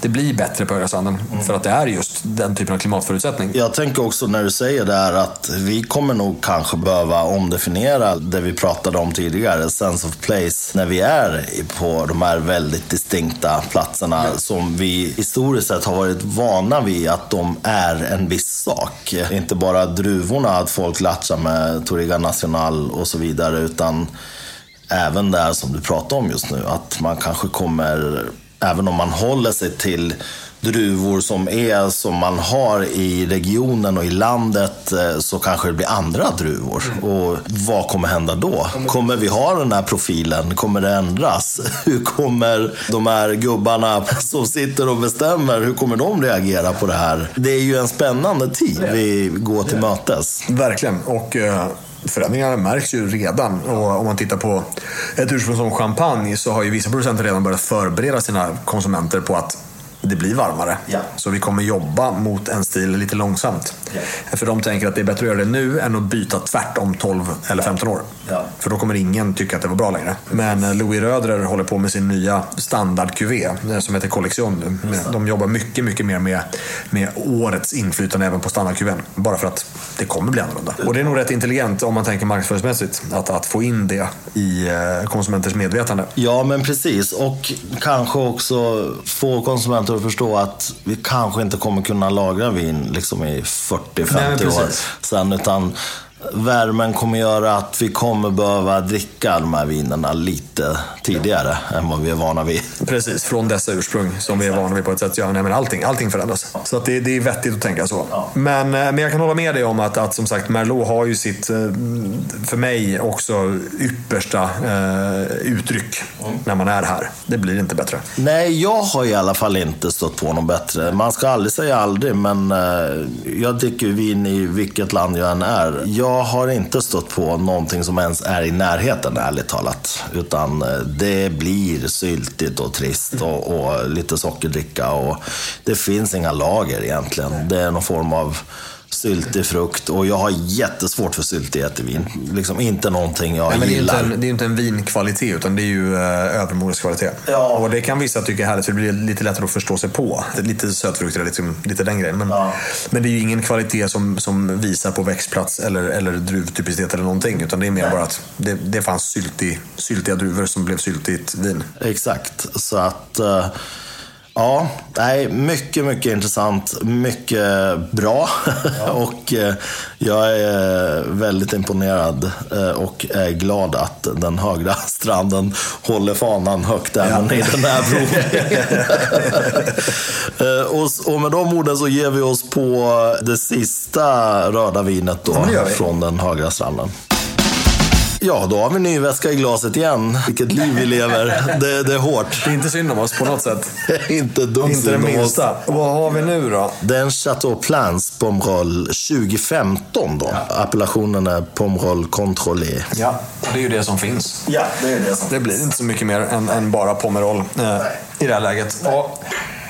det blir bättre på Öresanden. Mm. För att det är just den typen av klimatförutsättning. Jag tänker också när du säger det här att vi kommer nog kanske behöva omdefiniera det vi pratade om tidigare, sense of place, när vi är på de här väldigt distinkta platserna ja. som vi historiskt sett har varit vana vid att de är en viss sak. Inte bara druvorna, att folk latchar med Toriga National och så vidare, utan även det här som du pratar om just nu, att man kanske kommer, även om man håller sig till druvor som är som man har i regionen och i landet eh, så kanske det blir andra druvor. Och vad kommer hända då? Kommer vi ha den här profilen? Kommer det ändras? Hur kommer de här gubbarna som sitter och bestämmer, hur kommer de reagera på det här? Det är ju en spännande tid vi går till mötes. Verkligen. Och, uh förändringarna märks ju redan. Och om man tittar på ett ursprung som champagne så har ju vissa producenter redan börjat förbereda sina konsumenter på att det blir varmare. Ja. Så vi kommer jobba mot en stil lite långsamt. Ja. För de tänker att det är bättre att göra det nu än att byta tvärt om 12 eller 15 år. Ja. För då kommer ingen tycka att det var bra längre. Men eh, Louis Rödrer håller på med sin nya standard-QV eh, som heter Collection. De jobbar mycket, mycket mer med, med årets inflytande även på standard-QVn. Bara för att det kommer bli annorlunda. Och det är nog rätt intelligent om man tänker marknadsföringsmässigt att, att få in det i eh, konsumenters medvetande. Ja, men precis. Och kanske också få konsumenter att förstå att vi kanske inte kommer kunna lagra vin liksom i 40-50 år sen. Utan värmen kommer göra att vi kommer behöva dricka de här vinerna lite tidigare än vad vi är vana vid. Precis, från dessa ursprung som vi är vana vid på ett sätt. Ja, nej, men allting, allting förändras. Så att det, det är vettigt att tänka så. Ja. Men, eh, men jag kan hålla med dig om att, att som sagt Merlot har ju sitt, eh, för mig också, yppersta eh, uttryck mm. när man är här. Det blir inte bättre. Nej, jag har i alla fall inte stött på något bättre. Man ska aldrig säga aldrig, men eh, jag dricker vin i vilket land jag än är. Jag har inte stött på någonting som ens är i närheten, ärligt talat. Utan eh, det blir syltigt och trist och, och lite sockerdricka. Och det finns inga lager egentligen. Det är någon form av syltig frukt och jag har jättesvårt för syltighet i vin. Liksom inte någonting jag Nej, men gillar. Det är, inte en, det är inte en vinkvalitet utan det är ju eh, övermodeskvalitet. Ja. Och det kan vissa tycka är härligt för det blir lite lättare att förstå sig på. Lite sötfrukter, liksom, lite den grejen. Men, ja. men det är ju ingen kvalitet som, som visar på växtplats eller, eller druvtypicitet eller någonting. Utan det är mer Nej. bara att det, det fanns syltig, syltiga druvor som blev syltigt vin. Exakt, så att... Uh Ja, nej, mycket, mycket intressant. Mycket bra. Ja. och eh, jag är väldigt imponerad eh, och är glad att den högra stranden håller fanan högt även ja. i den här provningen. Eh, och, med de orden så ger vi oss på det sista röda vinet då, från den högra stranden. Ja, då har vi ny väska i glaset igen. Vilket liv vi lever. Det, det är hårt. Det är inte synd om oss på något sätt. inte dumt Inte det minsta. Vad har vi nu då? Det är en Chateau Plans Pomerol 2015 då. Ja. Appellationen är Pomerol Controlé. Ja, det är ju det som finns. Ja, det är det som Det blir inte så mycket mer än, än bara Pomerol eh, i det här läget. Och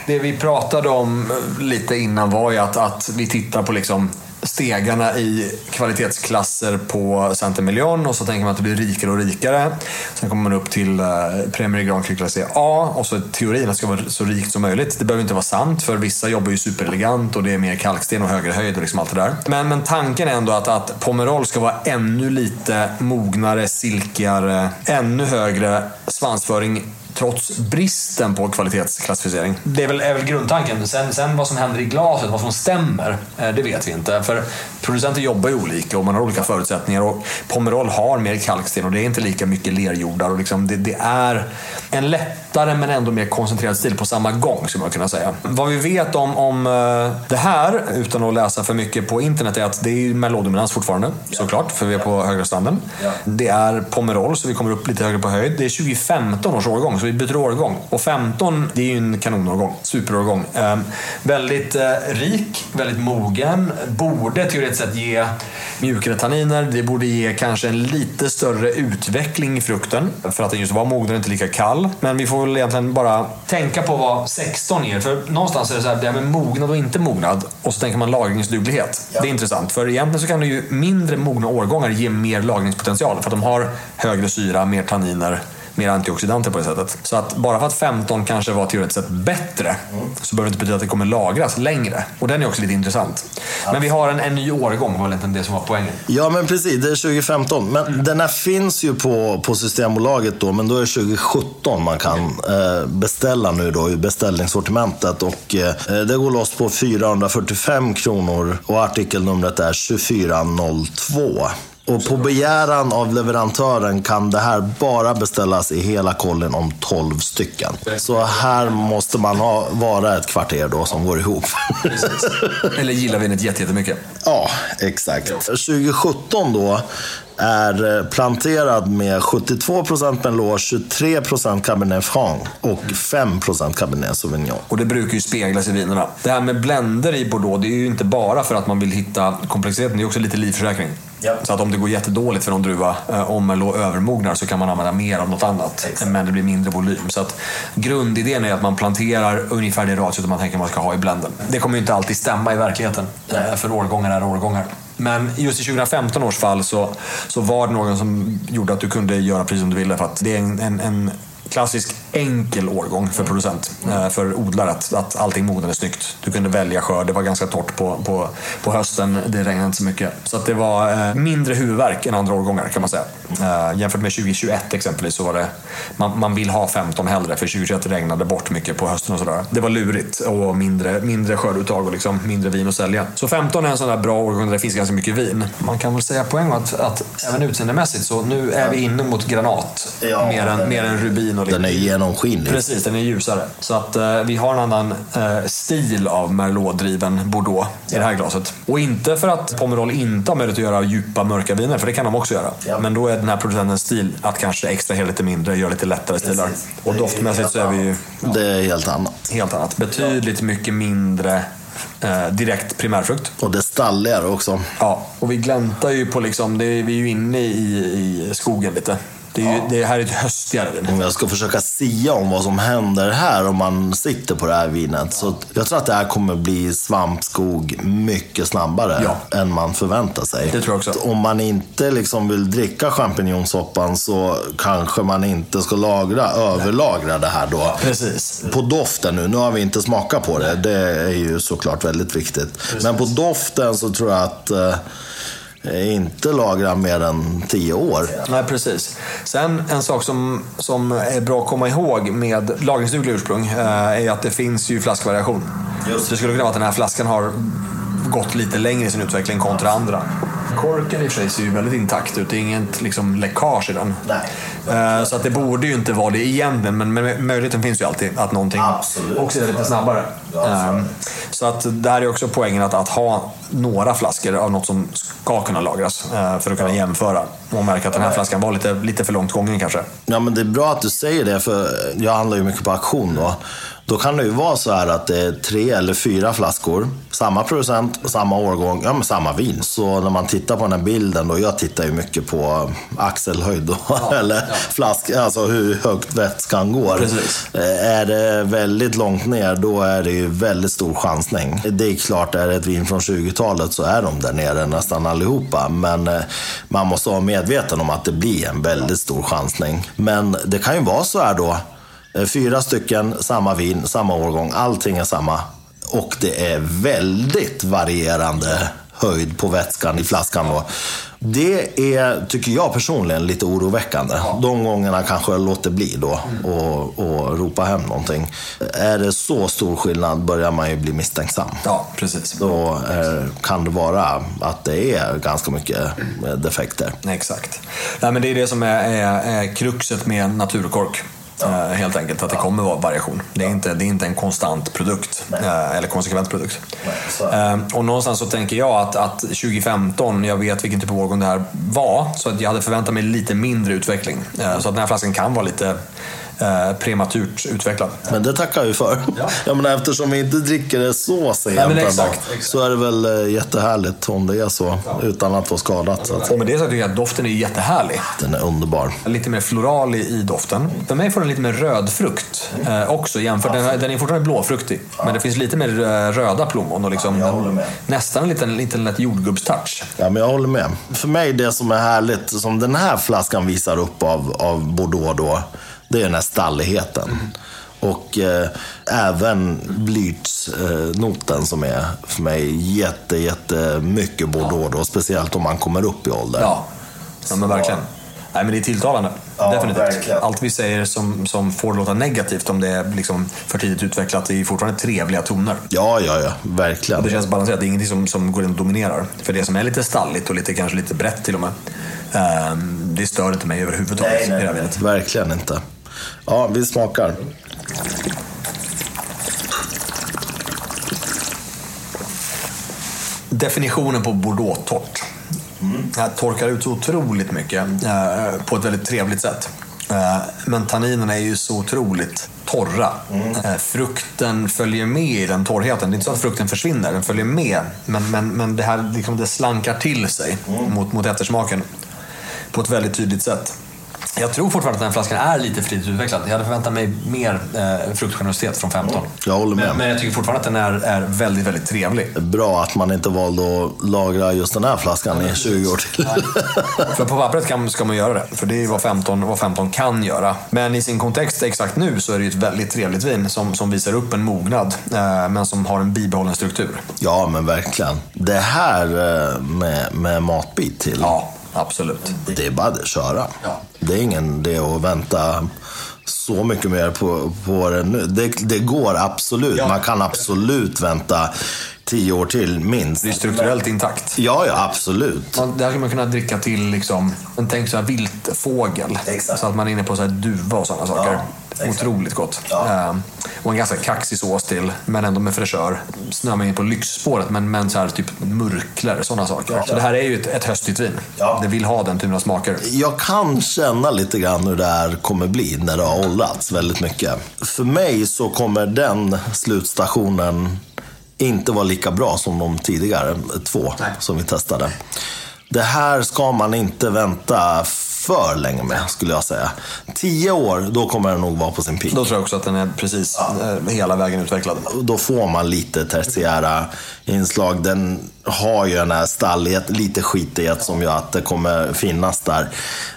det vi pratade om lite innan var ju att, att vi tittar på liksom stegarna i kvalitetsklasser på Saint-Emilion och så tänker man att det blir rikare och rikare. Sen kommer man upp till eh, Premier Grand Cru Classé A och så är teorin att det ska vara så rikt som möjligt. Det behöver inte vara sant för vissa jobbar ju superelegant och det är mer kalksten och högre höjd och liksom allt det där. Men, men tanken är ändå att, att Pomerol ska vara ännu lite mognare, silkigare, ännu högre svansföring trots bristen på kvalitetsklassificering. Det är väl, är väl grundtanken. Sen, sen vad som händer i glaset, vad som stämmer, eh, det vet vi inte. För producenter jobbar ju olika och man har olika förutsättningar. Och Pomerol har mer kalksten och det är inte lika mycket lerjordar. Och liksom det, det är en lättare men ändå mer koncentrerad stil på samma gång, skulle man kunna säga. Vad vi vet om, om eh, det här, utan att läsa för mycket på internet, är att det är Merlot-dominans fortfarande, såklart, för vi är på högra stranden. Det är Pomerol, så vi kommer upp lite högre på höjd. Det är 2015 års årgång, så vi byter årgång. Och 15, det är ju en kanonårgång. Superårgång. Eh, väldigt eh, rik, väldigt mogen. Borde teoretiskt sett ge mjukare tanniner. Det borde ge kanske en lite större utveckling i frukten. För att den just var mogen och inte lika kall. Men vi får väl egentligen bara tänka på vad 16 ger. För någonstans är det så här, det här med mognad och inte mognad. Och så tänker man lagringsduglighet. Ja. Det är intressant. För egentligen så kan ju mindre mogna årgångar ge mer lagringspotential. För att de har högre syra, mer tanniner mer antioxidanter på det sättet. Så att bara för att 15 kanske var teoretiskt sett bättre så behöver det inte betyda att det kommer lagras längre. Och den är också lite intressant. Men vi har en, en ny årgång, var väl det som var poängen? Ja, men precis. Det är 2015. Men mm. den här finns ju på, på Systembolaget då, men då är det 2017 man kan eh, beställa nu då i beställningssortimentet. Och eh, det går loss på 445 kronor och artikelnumret är 2402. Och på begäran av leverantören kan det här bara beställas i hela kollen om 12 stycken. Så här måste man ha, vara ett kvarter då som går ihop. Eller gillar vinet jättemycket. Ja, exakt. 2017 då är eh, planterad med 72% Merlot, 23% Cabernet Franc och 5% Cabernet Sauvignon. Och det brukar ju speglas i vinerna. Det här med blender i Bordeaux, det är ju inte bara för att man vill hitta komplexiteten, det är också lite livförsäkring. Ja. Så att om det går jättedåligt för någon druva, eh, om Merlot övermognar, så kan man använda mer av något annat. Exakt. Men det blir mindre volym. Så att grundidén är att man planterar ungefär det ratiot man tänker man ska ha i blenden. Det kommer ju inte alltid stämma i verkligheten. Nej. För årgångar är årgångar. Men just i 2015 års fall så, så var det någon som gjorde att du kunde göra precis som du ville. För att det är en, en, en klassisk enkel årgång för producent, eh, för odlare. Att, att allting mognade snyggt. Du kunde välja skörd, det var ganska torrt på, på, på hösten, det regnade inte så mycket. Så att det var eh, mindre huvudvärk än andra årgångar kan man säga. Eh, jämfört med 2021 exempelvis så var det, man, man vill ha 15 hellre för 2021 regnade bort mycket på hösten och sådär. Det var lurigt och mindre, mindre skörduttag och liksom mindre vin att sälja. Så 15 är en sån där bra årgång där det finns ganska mycket vin. Man kan väl säga poäng att, att även utseendemässigt så nu är vi inne mot granat ja, mer, än, mer än rubin och Den är genomskinlig. Precis, den är ljusare. Så att eh, vi har en annan eh, stil av Merlot-driven Bordeaux i det här glaset. Och inte för att Pomerol inte har möjlighet att göra djupa mörka viner, för det kan de också göra. Ja. Men då är den här producentens stil att kanske extrahera lite mindre, göra lite lättare stilar. Och doftmässigt så är vi ju... Ja, det är helt annat. Helt annat. Betydligt mycket mindre eh, direkt primärfrukt. Och det stalligare också. Ja, och vi gläntar ju på liksom, det, vi är ju inne i, i skogen lite. Det, är ju, ja. det här är ett höstigare vin. Om jag ska försöka sia om vad som händer här om man sitter på det här vinet. Så jag tror att det här kommer bli svampskog mycket snabbare ja. än man förväntar sig. Det tror jag också. Om man inte liksom vill dricka champinjonsoppan så kanske man inte ska lagra, överlagra det här då. Precis. På doften nu, nu har vi inte smakat på det. Det är ju såklart väldigt viktigt. Precis. Men på doften så tror jag att eh, inte lagra mer än tio år. Nej, precis. Sen en sak som, som är bra att komma ihåg med lagringsdugliga ursprung eh, är att det finns ju flaskvariation. Just. Det skulle kunna vara att den här flaskan har gått lite längre i sin utveckling kontra andra. Korken i sig ser ju väldigt intakt ut. Det är inget liksom, läckage i den. Nej. Eh, Så att det borde ju inte vara det egentligen, men men möjligheten finns ju alltid att någonting Absolut. oxidar lite snabbare. Ja, Eh, Så att där är också poängen att, att ha några flaskor av något som ska kunna lagras eh, för att kunna jämföra och märka att den här flaskan var lite, lite för långt gången kanske. Ja, men det är bra att du säger det, för jag handlar ju mycket på auktion då. Då kan det ju vara så här att det är tre eller fyra flaskor, samma producent, samma årgång, ja men samma vin. Så när man tittar på den här bilden då, jag tittar ju mycket på axelhöjd då, eller flask, alltså hur högt vätskan går. Precis. Eh, Är det väldigt långt ner, då är det ju väldigt stor chansning. Det är klart, är det ett vin från 20-talet så är de där nere nästan allihopa. Men eh, man måste vara medveten om att det blir en väldigt stor chansning. Men det kan ju vara så här då. Eh, Fyra stycken, samma vin, samma årgång. Allting är samma. Och det är väldigt varierande höjd på vätskan i flaskan då. Det är, tycker jag personligen, lite oroväckande. De gångerna kanske jag låter bli då och, och ropa hem någonting. Är det så stor skillnad börjar man ju bli misstänksam. Ja, precis. Då eh, kan det vara att det är ganska mycket eh, defekter. Exakt. Nej, men det är det som är, är, är kruxet med naturkork. Eh, helt enkelt, att det kommer vara variation. Det är inte, det är inte en konstant produkt, eh, eller konsekvent produkt. så Eh, och någonstans så tänker jag att, att 2015, jag vet vilken typ av årgång det här var, så att jag hade förväntat mig lite mindre utveckling. Eh, så att den här flaskan kan vara lite eh, prematurt utvecklad. Men det tackar vi för. Ja. men eftersom vi inte dricker det så sent Nej, men en exakt, exakt. så är det väl eh, jättehärligt om det är så. Utan att få skadat. Så att med det så tycker jag att doften är jättehärlig. den är underbar. Lite mer floral i, doften. För mig får den lite mer röd frukt eh, också jämfört. Den, den är fortfarande blåfruktig. Men det finns lite mer eh, röda plommon och liksom med. nästan en liten, liten lätt jordgubbstouch. Ja, men jag håller med. För mig, det som är härligt, som den här flaskan visar upp av, av Bordeaux då, det är den här stalligheten. Och eh, även blyertsnoten som är för mig jätte, jätte mycket Bordeaux då. Speciellt om man kommer upp i ålder. Ja, ja men verkligen. Nej, men det är tilltalande. Ja, Definitivt. verkligen. Allt vi säger som, som får låta negativt om det är liksom för tidigt utvecklat, det är fortfarande trevliga toner. Ja, ja, ja. Verkligen. Det känns balanserat. Det är ingenting som, som går in och dominerar. För det som är lite stalligt och lite, kanske lite brett till och med, ehm, det stör inte mig överhuvudtaget det här vinet. Verkligen inte. Ja, vi smakar. Definitionen på Bordeaux-torrt. Det här torkar ut så otroligt mycket eh, på ett väldigt trevligt sätt. Eh, men tanninerna är ju så otroligt torra. Eh, frukten följer med i den torrheten. Det är inte så att frukten försvinner, den följer med. Men, men, men det här liksom, det slankar till sig mot, mot eftersmaken på ett väldigt tydligt sätt. Jag tror fortfarande att den här flaskan är lite för utvecklad. Jag hade förväntat mig mer eh, fruktgenerositet från 15. Jag håller med. Men, men jag tycker fortfarande att den är, är väldigt, väldigt trevlig. Bra att man inte valde att lagra just den här flaskan i 20 år till. För på pappret kan, ska man göra det, för det är vad 15, vad 15 kan göra. Men i sin kontext exakt nu så är det ju ett väldigt trevligt vin som, som visar upp en mognad, eh, men som har en bibehållen struktur. Ja, men verkligen. Det här eh, med, med matbit till. Ja, absolut. Det är bara att köra. Ja. Det är ingen det att vänta så mycket mer på, på det nu. Det, det går absolut. Ja. Man kan absolut vänta tio år till minst. Det är strukturellt intakt. Ja, ja, absolut. Man, det här skulle man kunna dricka till, liksom, men tänk så här viltfågel. Exakt. Så att man är inne på så här duva och sådana saker. exakt. Otroligt gott. Ja. Ehm, och en ganska kaxig sås till, men ändå med fräschör. Snöar man in på lyxspåret, men, men så här typ murklor, sådana saker. Så det här är ju ett, ett höstigt vin. Ja. Det vill ha den typen av smaker. Jag kan känna lite grann hur det här kommer bli när det har åldrats väldigt mycket. För mig så kommer den slutstationen inte vara lika bra som de tidigare två Nej. som vi testade. Det här ska man inte vänta för länge med, skulle jag säga. Tio år, då kommer den nog vara på sin peak. Då tror jag också att den är precis eh, hela vägen utvecklad. Då får man lite tertiära inslag. Den har ju den här stallighet, lite skitighet som gör att det kommer finnas där.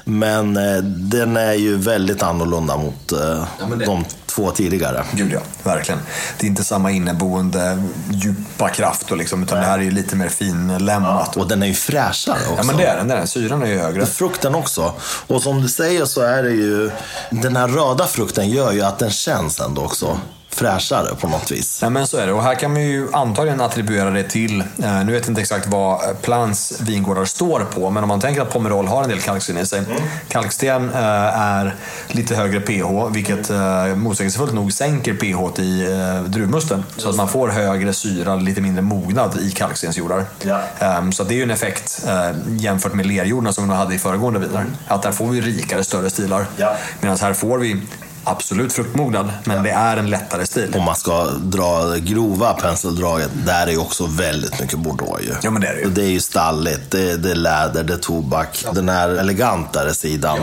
Men eh, den är ju väldigt annorlunda mot eh, Ja, det- de två tidigare. Gud ja, verkligen. Det är inte samma inneboende djupa kraft och liksom, utan det här är lite mer finlämmat. Och den är ju fräschare också. Ja men det är den, den är. syran är ju högre. Frukten också. Och som du säger så är det ju, den här röda frukten gör ju att den känns ändå också fräschare på något vis. Ja, men så är det. Och här kan man ju antagligen attribuera det till, eh, nu vet jag inte exakt vad Plans vingårdar står på, men om man tänker att Pomerol har en del kalksten i sig. Mm. Kalksten eh, är lite högre pH, vilket eh, motsägelsefullt nog sänker pH i eh, druvmusten. Så att man får högre syra, lite mindre mognad i kalkstensjordar. Ja. Um, så det är ju en effekt eh, jämfört med lerjordarna som vi hade i föregående viner. Mm. Att där får vi rikare, större stilar. Ja. Medan här får vi absolut fruktmognad, men det är en lättare stil. Om man ska dra grova penseldraget, där är ju också väldigt mycket bordeaux ju. Ja, men det är det ju. Det är ju stalligt, det är, det är läder, det är tobak. Ja. Den här elegantare sidan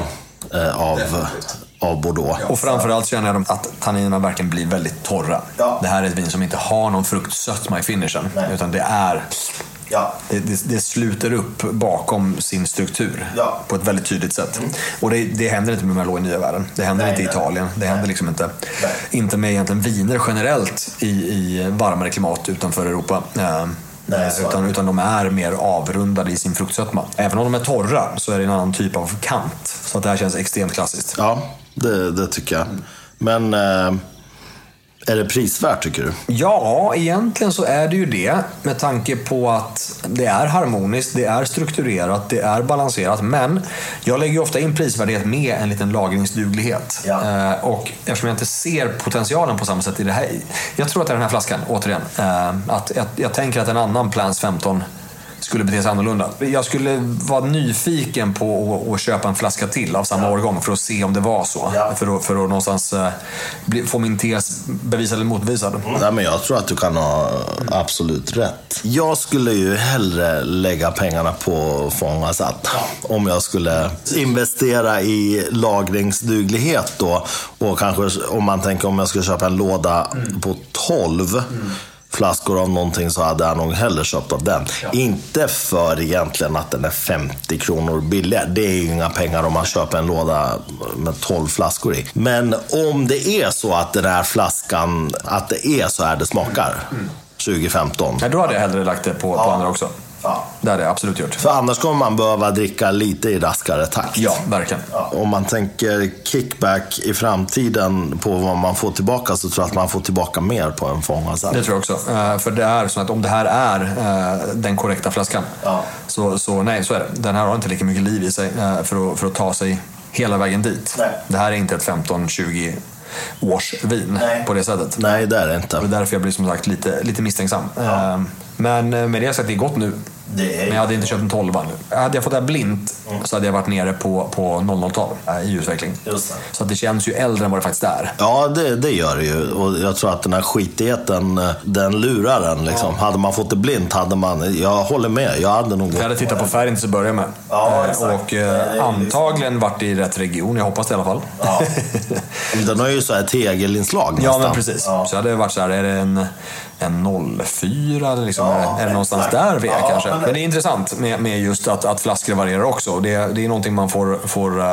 ja. eh, av, av Bordeaux. Och framförallt känner jag att tanninerna verkligen blir väldigt torra. Ja. Det här är ett vin som inte har någon fruktsötma i finishen. Nej. Utan det är Ja. Det, det, det, sluter upp bakom sin struktur ja. på ett väldigt tydligt sätt. Mm. Och det, det händer inte med Merlot i nya världen. Det händer nej, inte i Italien. Det händer liksom inte, inte med egentligen viner generellt i, i varmare klimat utanför Europa. Eh, nej, utan, utan de är mer avrundade i sin fruktsötma. Även om de är torra så är det en annan typ av kant. Så att det här känns extremt klassiskt. Ja, det, det tycker jag. Men... Eh är det prisvärt tycker du? Ja, egentligen så är det ju det. Med tanke på att det är harmoniskt, det är strukturerat, det är balanserat. Men jag lägger ju ofta in prisvärdhet med en liten lagringsduglighet. Ja. Eh, och eftersom jag inte ser potentialen på samma sätt i det här. Jag tror att det är den här flaskan, återigen. Eh, att jag, jag tänker att en annan Plans 15 skulle bete sig annorlunda. Jag skulle vara nyfiken på att, köpa en flaska till av samma årgång för att se om det var så. Ja. För, att, för att någonstans uh, bli, få min tes bevisad eller motbevisad. Mm. Nej, men jag tror att du kan ha absolut rätt. Jag skulle ju hellre lägga pengarna på Fångasat. Ja. Om jag skulle investera i lagringsduglighet då. Och kanske om man tänker om jag skulle köpa en låda mm. på 12. Mm flaskor av någonting så hade jag nog hellre köpt av den. Ja. Inte för egentligen att den är 50 kronor billigare. Det är ju inga pengar om man köper en låda med 12 flaskor i. Men om det är så att den här flaskan, att det är så här det smakar. Mm. 2015. Ja, då hade jag hellre lagt det på, ja. på andra också. Ja. Det hade jag absolut gjort. För annars kommer man behöva dricka lite i raskare takt. Ja, verkligen. Ja. Om man tänker kickback i framtiden på vad man får tillbaka så tror jag att man får tillbaka mer på en fångad Det tror jag också. Uh, för det är så att om det här är uh, den korrekta flaskan ja. så, så nej, så är det. Den här har inte lika mycket liv i sig uh, för, att, för att ta sig hela vägen dit. Nej. Det här är inte ett 15-20 års vin Nej. på det sättet. Nej, det är det inte. Och därför jag blir som sagt lite, lite misstänksam. Ja. Men med det sagt, det är gott nu. Men jag hade inte köpt en 12 nu. Hade jag fått det här blint mm. så hade jag varit nere på, på 00-tal i utveckling. Så det känns ju äldre än vad det faktiskt är. Ja, det, det gör det ju. Och jag tror att den här skitigheten, den lurar en. Liksom. Ja. Hade man fått det blint hade man... Jag håller med. Jag hade nog Jag hade tittat på färgen till att börja med. Ja, eh, och eh, antagligen varit i rätt region. Jag hoppas det i alla fall. Ja. den har ju så här tegelinslag nästan. Ja, men precis. Ja. Så hade varit så här, är det en en 04? Liksom, ja, är det någonstans där vi är kanske? Men det... är intressant med, med just att, att flaskor varierar också. Det, det är någonting man får, får uh,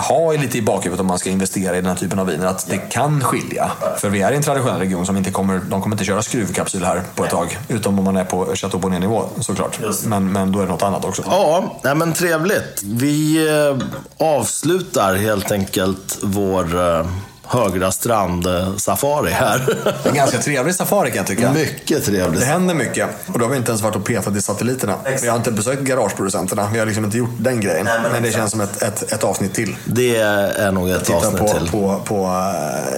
ha lite i bakhuvudet om man ska investera i den här typen av viner. Att det kan skilja. För vi är i en traditionell region som inte kommer, de kommer inte köra skruvkapsyl här på ett tag. Utom om man är på Chateau Bonnet-nivå såklart. Men, men då är det något annat också. Ja, nej, men trevligt. Vi eh, avslutar helt enkelt vår eh, Högra strand-safari här. En ganska trevlig safari kan jag tycka. Mycket trevlig. Det händer mycket. Och då har vi inte ens varit och petat i satelliterna. Exakt. Vi har inte besökt garageproducenterna. Vi har liksom inte gjort den grejen. Nej, men, men det känns som ett, ett, ett, avsnitt till. Det är nog ett avsnitt på, till. på, på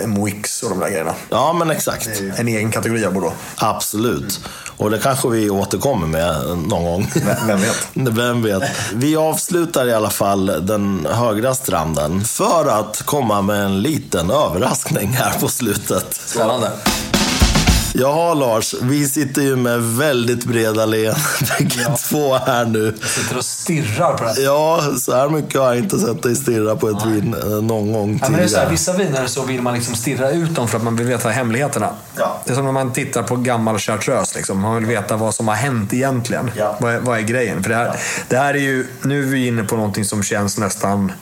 uh, Moix och de där grejerna. Ja, men exakt. En egen kategori av Bordeaux. Absolut. Och det kanske vi återkommer med någon gång. Vem vet? Vem vet? Vi avslutar i alla fall den högra stranden för att komma med en liten överraskning här på slutet. Spännande. Jaha Lars, vi sitter ju med väldigt breda leenden bägge ja. två här nu. Jag sitter och stirrar på det. Ja, så här mycket har jag inte sett dig stirra på ett Nej. vin eh, någon gång tidigare. Ja, men det är så här, vissa viner så vill man liksom stirra ut dem för att man vill veta hemligheterna. Ja. Det är som när man tittar på gammal chartreuse. Liksom. Man vill veta vad som har hänt egentligen. Ja. Vad, är, vad är grejen? För det här, det här är ju, nu är vi inne på någonting som känns nästan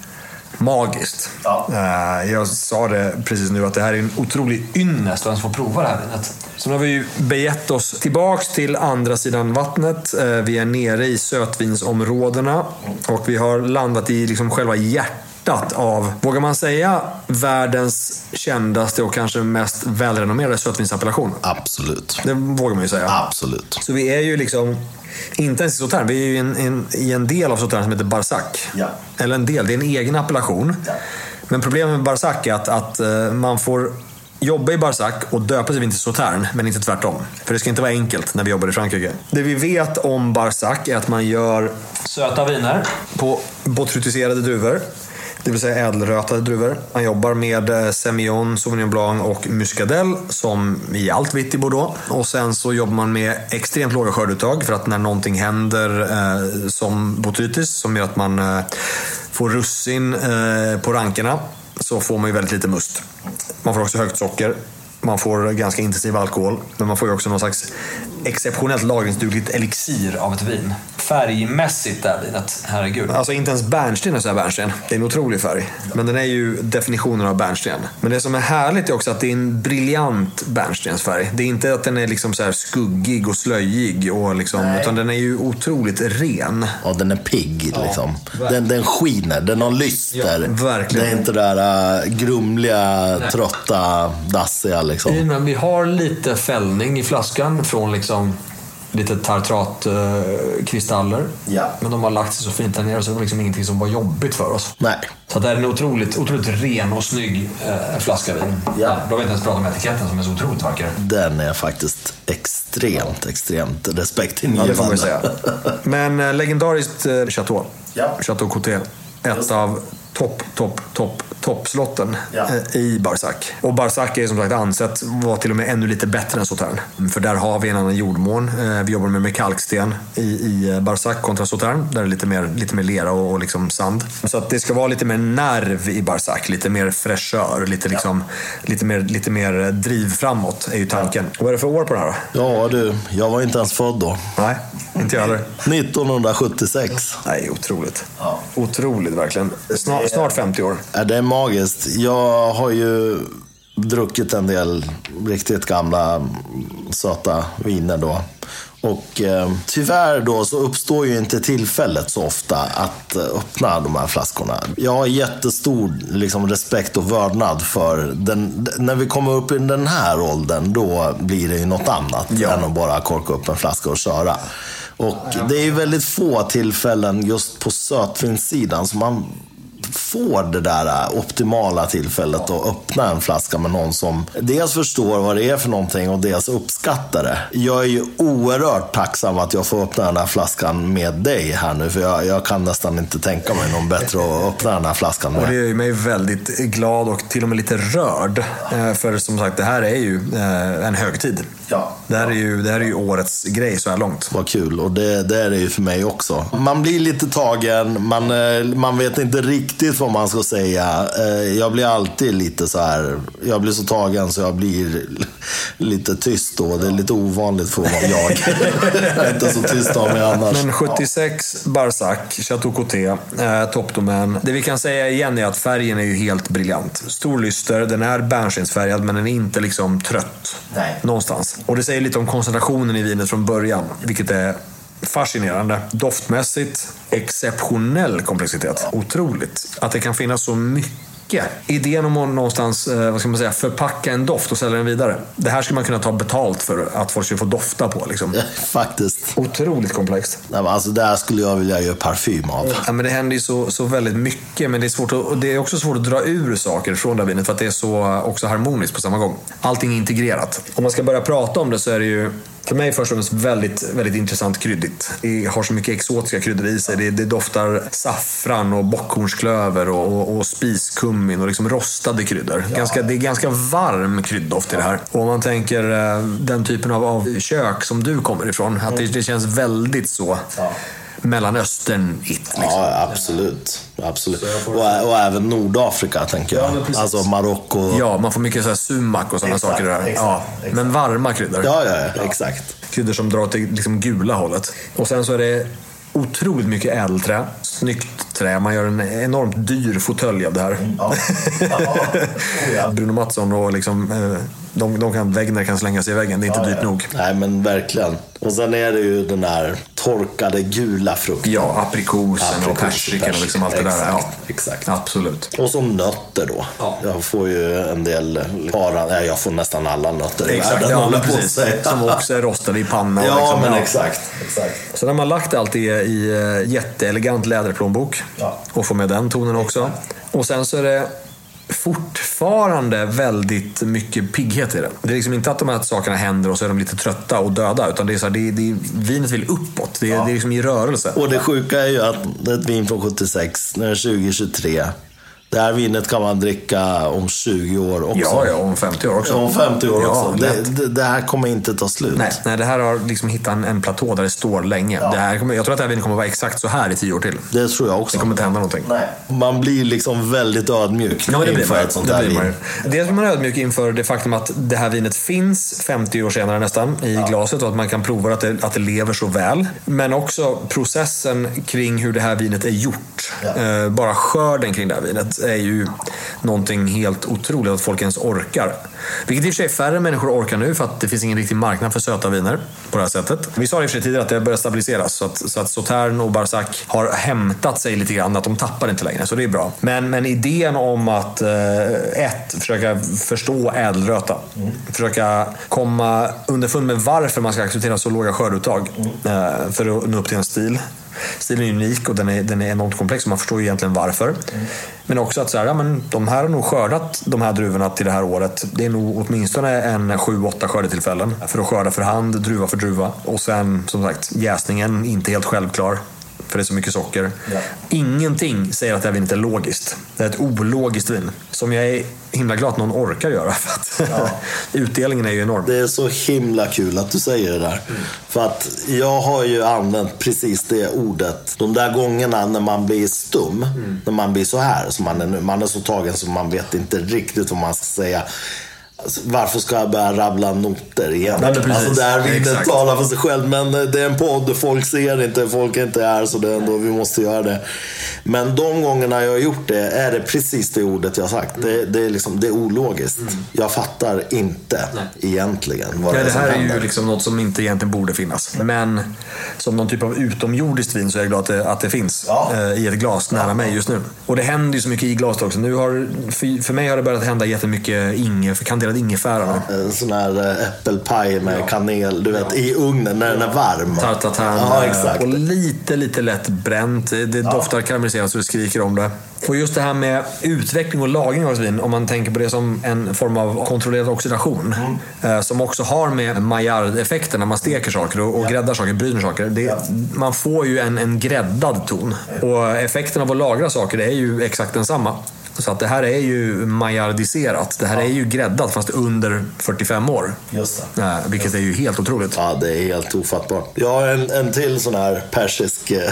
magiskt. Ja. Eh, Jag sa det precis nu att det här är en otrolig ynnest att få prova det här vinet. Så nu har vi ju begett oss tillbaks till andra sidan vattnet. Eh, Vi är nere i sötvinsområdena och vi har landat i liksom själva hjärtat av, vågar man säga, världens kändaste och kanske mest välrenommerade sötvinsappellation. Absolut. Det vågar man ju säga. Absolut. Så vi är ju liksom, inte ens i Sauternes, vi är ju i en, en, i en del av Sauternes som heter Barsac. Ja. Eller en del, det är en egen appellation. Ja. Men problemet med Barsac är att, att eh, man får jobba i Barsac och döpa sig till Sautern, men inte tvärtom. För det ska inte vara enkelt när vi jobbar i Frankrike. Det vi vet om Barsac är att man gör söta viner på botrytiserade druvor. Det vill säga ädelrötade druvor. Man jobbar med eh, Semillon, Sauvignon Blanc och Muscadel som i allt vitt i Bordeaux. Och sen så jobbar man med extremt låga skördeuttag för att när någonting händer eh, som botrytis som gör att man eh, får russin eh, på rankerna så får man ju väldigt lite must. Man får också högt socker. Man får ganska intensiv alkohol. Men man får ju också någon slags exceptionellt lagringsdugligt elixir av ett vin. Färgmässigt det här vinet, herregud. Alltså inte ens bärnsten är så här bärnsten. Det är en otrolig färg. Men den är ju definitionen av bärnsten. Men det som är härligt är också att det är en briljant bärnstensfärg. Det är inte att den är liksom så här skuggig och slöjig. Och liksom, utan den är ju otrotroligt ren. Ja, den är pigg liksom. Den, den skiner, den har lyster. Ja, verkligen. Det är inte det där äh, grumliga, trötta, dassiga liksom. I, men vi har lite fällning i flaskan från liksom lite tartratkristaller. Ja. Men de har lagt sig så fint där nere så det var liksom ingenting som var jobbigt för oss. Nej. Så det är en otroligt, otroligt ren och snygg eh, flaska vin. Ja. Då har inte ens pratat om etiketten som är så otroligt vacker. Den är faktiskt extremt, extremt Ja, det får respektingivande. säga. Men eh, legendariskt eh, Chateau. Ja. Chateau Coté. Ett av topp, topp, topp, toppslotten Ja. eh, i Barsac. Och Barsac är som sagt ansett vara till och med ännu lite bättre än Sautern. För där har vi en annan jordmån. Eh, Vi jobbar med, med kalksten i, i eh, Barsac kontra Sautern. Där är det lite mer, lite mer lera och, och liksom sand. Så att det ska vara lite mer nerv i Barsac. Lite mer fräschör. Lite, liksom, lite, mer, lite mer driv framåt är ju tanken. Vad är det för år på den här då? Ja du, jag var inte ens född då. Nej, inte jag heller. 1976. Nej, otroligt. Ja. Otroligt verkligen. Snart, snart 50 år. Ja, det är magiskt. Jag har ju druckit en del riktigt gamla söta viner då. Och eh, tyvärr då så uppstår ju inte tillfället så ofta att eh, öppna de här flaskorna. Jag har jättestor liksom, respekt och vördnad för den. När vi kommer upp i den här åldern då blir det ju något annat Ja. än att bara korka upp en flaska och köra. Och det är ju väldigt få tillfällen just på sötvinssidan som man får det där äh, optimala tillfället att öppna en flaska med någon som dels förstår vad det är för någonting och dels uppskattar det. Jag är ju oerhört tacksam att jag får öppna den här flaskan med dig här nu, för jag, jag kan nästan inte tänka mig någon bättre att öppna den här flaskan Och det gör ju mig väldigt glad och till och med lite rörd. Äh, för som sagt, det här är ju äh, en högtid. Ja. Det här är ju, det här är ju årets grej så här långt. Vad kul, och det, det är det ju för mig också. Man blir lite tagen, man, eh, man vet inte riktigt vad man ska säga. Eh, Jag blir alltid lite så här, jag blir så tagen så jag blir lite tyst då. Det är lite ovanligt för att vara jag. jag är inte så tyst av mig annars. Men 76 Barsac, Chateau Coté, eh, toppdomän. Det vi kan säga igen är att färgen är ju helt briljant. Stor lyster, den är bärnstensfärgad men den är inte liksom trött. Nej. Någonstans. Och det säger lite om koncentrationen i vinet från början, vilket är fascinerande. Doftmässigt, exceptionell komplexitet. Otroligt. Att det kan finnas så mycket. Idén om att någonstans eh, vad ska man säga, förpacka en doft och sälja den vidare. Det här skulle man kunna ta betalt för att folk ska få dofta på. Liksom. Faktiskt. Otroligt komplext. Nej, men alltså, det här skulle jag vilja göra parfym av. Ja, men det händer ju så, så väldigt mycket, men det är, svårt att, det är också svårt att dra ur saker från det här vinet för att det är så också harmoniskt på samma gång. Allting är integrerat. Om man ska börja prata om det så är det ju för mig först och främst väldigt, väldigt intressant kryddigt. Det har så mycket exotiska kryddor i sig. Det, det doftar saffran och bockhornsklöver och, och, och spiskummin och liksom rostade kryddor. Ganska, det är ganska varm krydddoft i det här. Och om man tänker eh, den typen av, av kök som du kommer ifrån, att det, det känns väldigt så. Mellanöstern-it. Liksom. Ja, absolut. absolut. Och, och även Nordafrika, tänker jag. alltså Marocko. Ja, man får mycket så här sumak och sådana saker där. exakt, ja, exakt. Men varma kryddor. Ja, ja, ja, exakt. Kryddor som drar det liksom gula hållet. Och sen så är det otroligt mycket ädelträ. Snyggt trä. Man gör en enormt dyr fåtölj av det här. Ja. Ja. Bruno Mattsson och liksom, eh, de, de kan, Wegner kan slänga sig i väggen. Det är inte dyrt nog. Nej, men verkligen. Och sen är det ju den där torkade gula frukten. Ja, aprikosen och Aprikos, persikan och liksom allt det där. Ja, exakt. absolut. Och som nötter då. Ja. Jag får ju en del para, nej, jag får nästan alla nötter i Exakt, världen. ja, precis. Som också är rostade i panna. och Ja, liksom, men ja. exakt. exakt. Så när man lagt allt det i eh, jätteelegant läderplånbok Ja. och får med den tonen också. Och sen så är det fortfarande väldigt mycket pigghet i det. Det är liksom inte att de här sakerna händer och så är de lite trötta och döda. Utan det är så här, det, det, vinet vill uppåt. Det, det är liksom i rörelse. Och det sjuka är ju att det är ett vin från 76, när det är 2023. Det här vinet kan man dricka om 20 år också. Ja, ja, om 50 år också. Om 50 år Ja, också. Det, det, det här kommer inte ta slut. Nej, nej, det här har liksom hittat en, en platå där det står länge. Det här kommer, jag tror att det här vinet kommer vara exakt så här i tio år till. Det tror jag också. Det kommer inte hända någonting. Nej. Man blir liksom väldigt ödmjuk Ja, det blir inför man, ett sånt det här vin. Dels blir man ödmjuk inför det faktum att det här vinet finns 50 år senare nästan i glaset och att man kan prova att det, att det lever så väl. Men också processen kring hur det här vinet är gjort. Ja. Eh, bara skörden kring det här vinet är ju någonting helt otroligt att folk ens orkar. Vilket i och för sig färre människor orkar nu för att det finns ingen riktig marknad för söta viner på det här sättet. Vi sa i och för sig tidigare att det börjar stabiliseras så att, så att Sautern och Barsac har hämtat sig lite grann, att de tappar inte längre. Så det är bra. Men, men idén om att eh, ett, försöka förstå ädelröta. Försöka komma underfund med varför man ska acceptera så låga skörduttag eh, för att nå upp till en stil. Stilen är unik och den är, den är enormt komplex och man förstår ju egentligen varför. Men också att så här, ja, men de här har nog skördat de här druvorna till det här året. Det är nog åtminstone en 7-8 skördetillfällen för att skörda för hand, druva för druva. Och sen som sagt jäsningen, inte helt självklar. För det är så mycket socker. Ja. Ingenting säger att det här vinet är logiskt. Det är ett ologiskt vin. Som jag är himla glad att någon orkar göra. För att utdelningen är ju enorm. Det är så himla kul att du säger det där. För att jag har ju använt precis det ordet. De där gångerna när man blir stum. När man blir så här som man är nu. Man är så tagen så man vet inte riktigt vad man ska säga. Alltså, varför ska jag börja rabbla noter igen? Nej, precis. alltså, det här vinet talar för sig själv. Men eh, det är en podd, folk ser inte, folk är inte här. Så det är ändå, vi måste göra det. Men de gångerna jag har gjort det är det precis det ordet jag har sagt. Det, det, är, liksom, det är ologiskt. Jag fattar inte egentligen vad Ja, det är det som här är händer. ju liksom något som inte egentligen borde finnas. Men som någon typ av utomjordiskt vin så är jag glad att det, att det finns Ja. eh, i ett glas nära mig just nu. Och det händer ju så mycket i glaset också. Nu har, för, för mig har det börjat hända jättemycket ingef, kanderad ingefära nu. En sån här eh, äppelpaj med kanel, du vet, i ugnen när den är varm. Tartatan Ja, eh, exakt. och lite, lite lätt bränt. Det doftar karamelliserat så det skriker om det. Och just det här med utveckling och lagring av ett vin, om man tänker på det som en form av kontrollerad oxidation. eh, Som också har med Maillard-effekten när man steker saker och, och gräddar saker, bryner saker. Det, man får ju en, en gräddad ton. Och effekten av att lagra saker är ju exakt densamma. Så att det här är ju Maillardiserat. Det här är ju gräddat fast under 45 år. Just det. Eh, Vilket är ju helt otroligt. Ja, det är helt ofattbart. Jag har en, en till sån här persisk eh,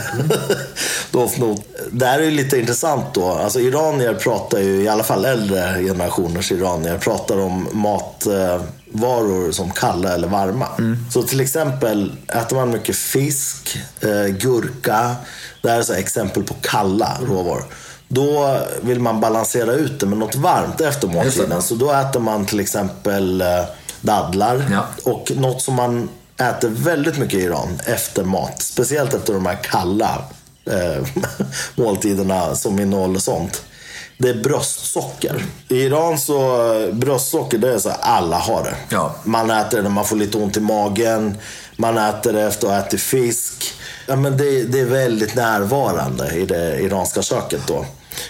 doftnot. Det här är ju lite intressant då. Alltså iranier pratar ju, i alla fall äldre generationers iranier, pratar om matvaror som kalla eller varma. Så till exempel äter man mycket fisk, eh, gurka. Det här är så exempel på kalla råvaror. Då vill man balansera ut det med något varmt efter måltiden. Så då äter man till exempel eh, dadlar. Ja. Och något som man äter väldigt mycket i Iran efter mat. Speciellt efter de här kalla eh, måltiderna som innehåller sånt. Det är bröstsocker. I Iran så, eh, bröstsocker det är så alla har det. Ja. Man äter det när man får lite ont i magen. Man äter det efter att ha ätit fisk. Ja, men det, det är väldigt närvarande i det iranska köket då.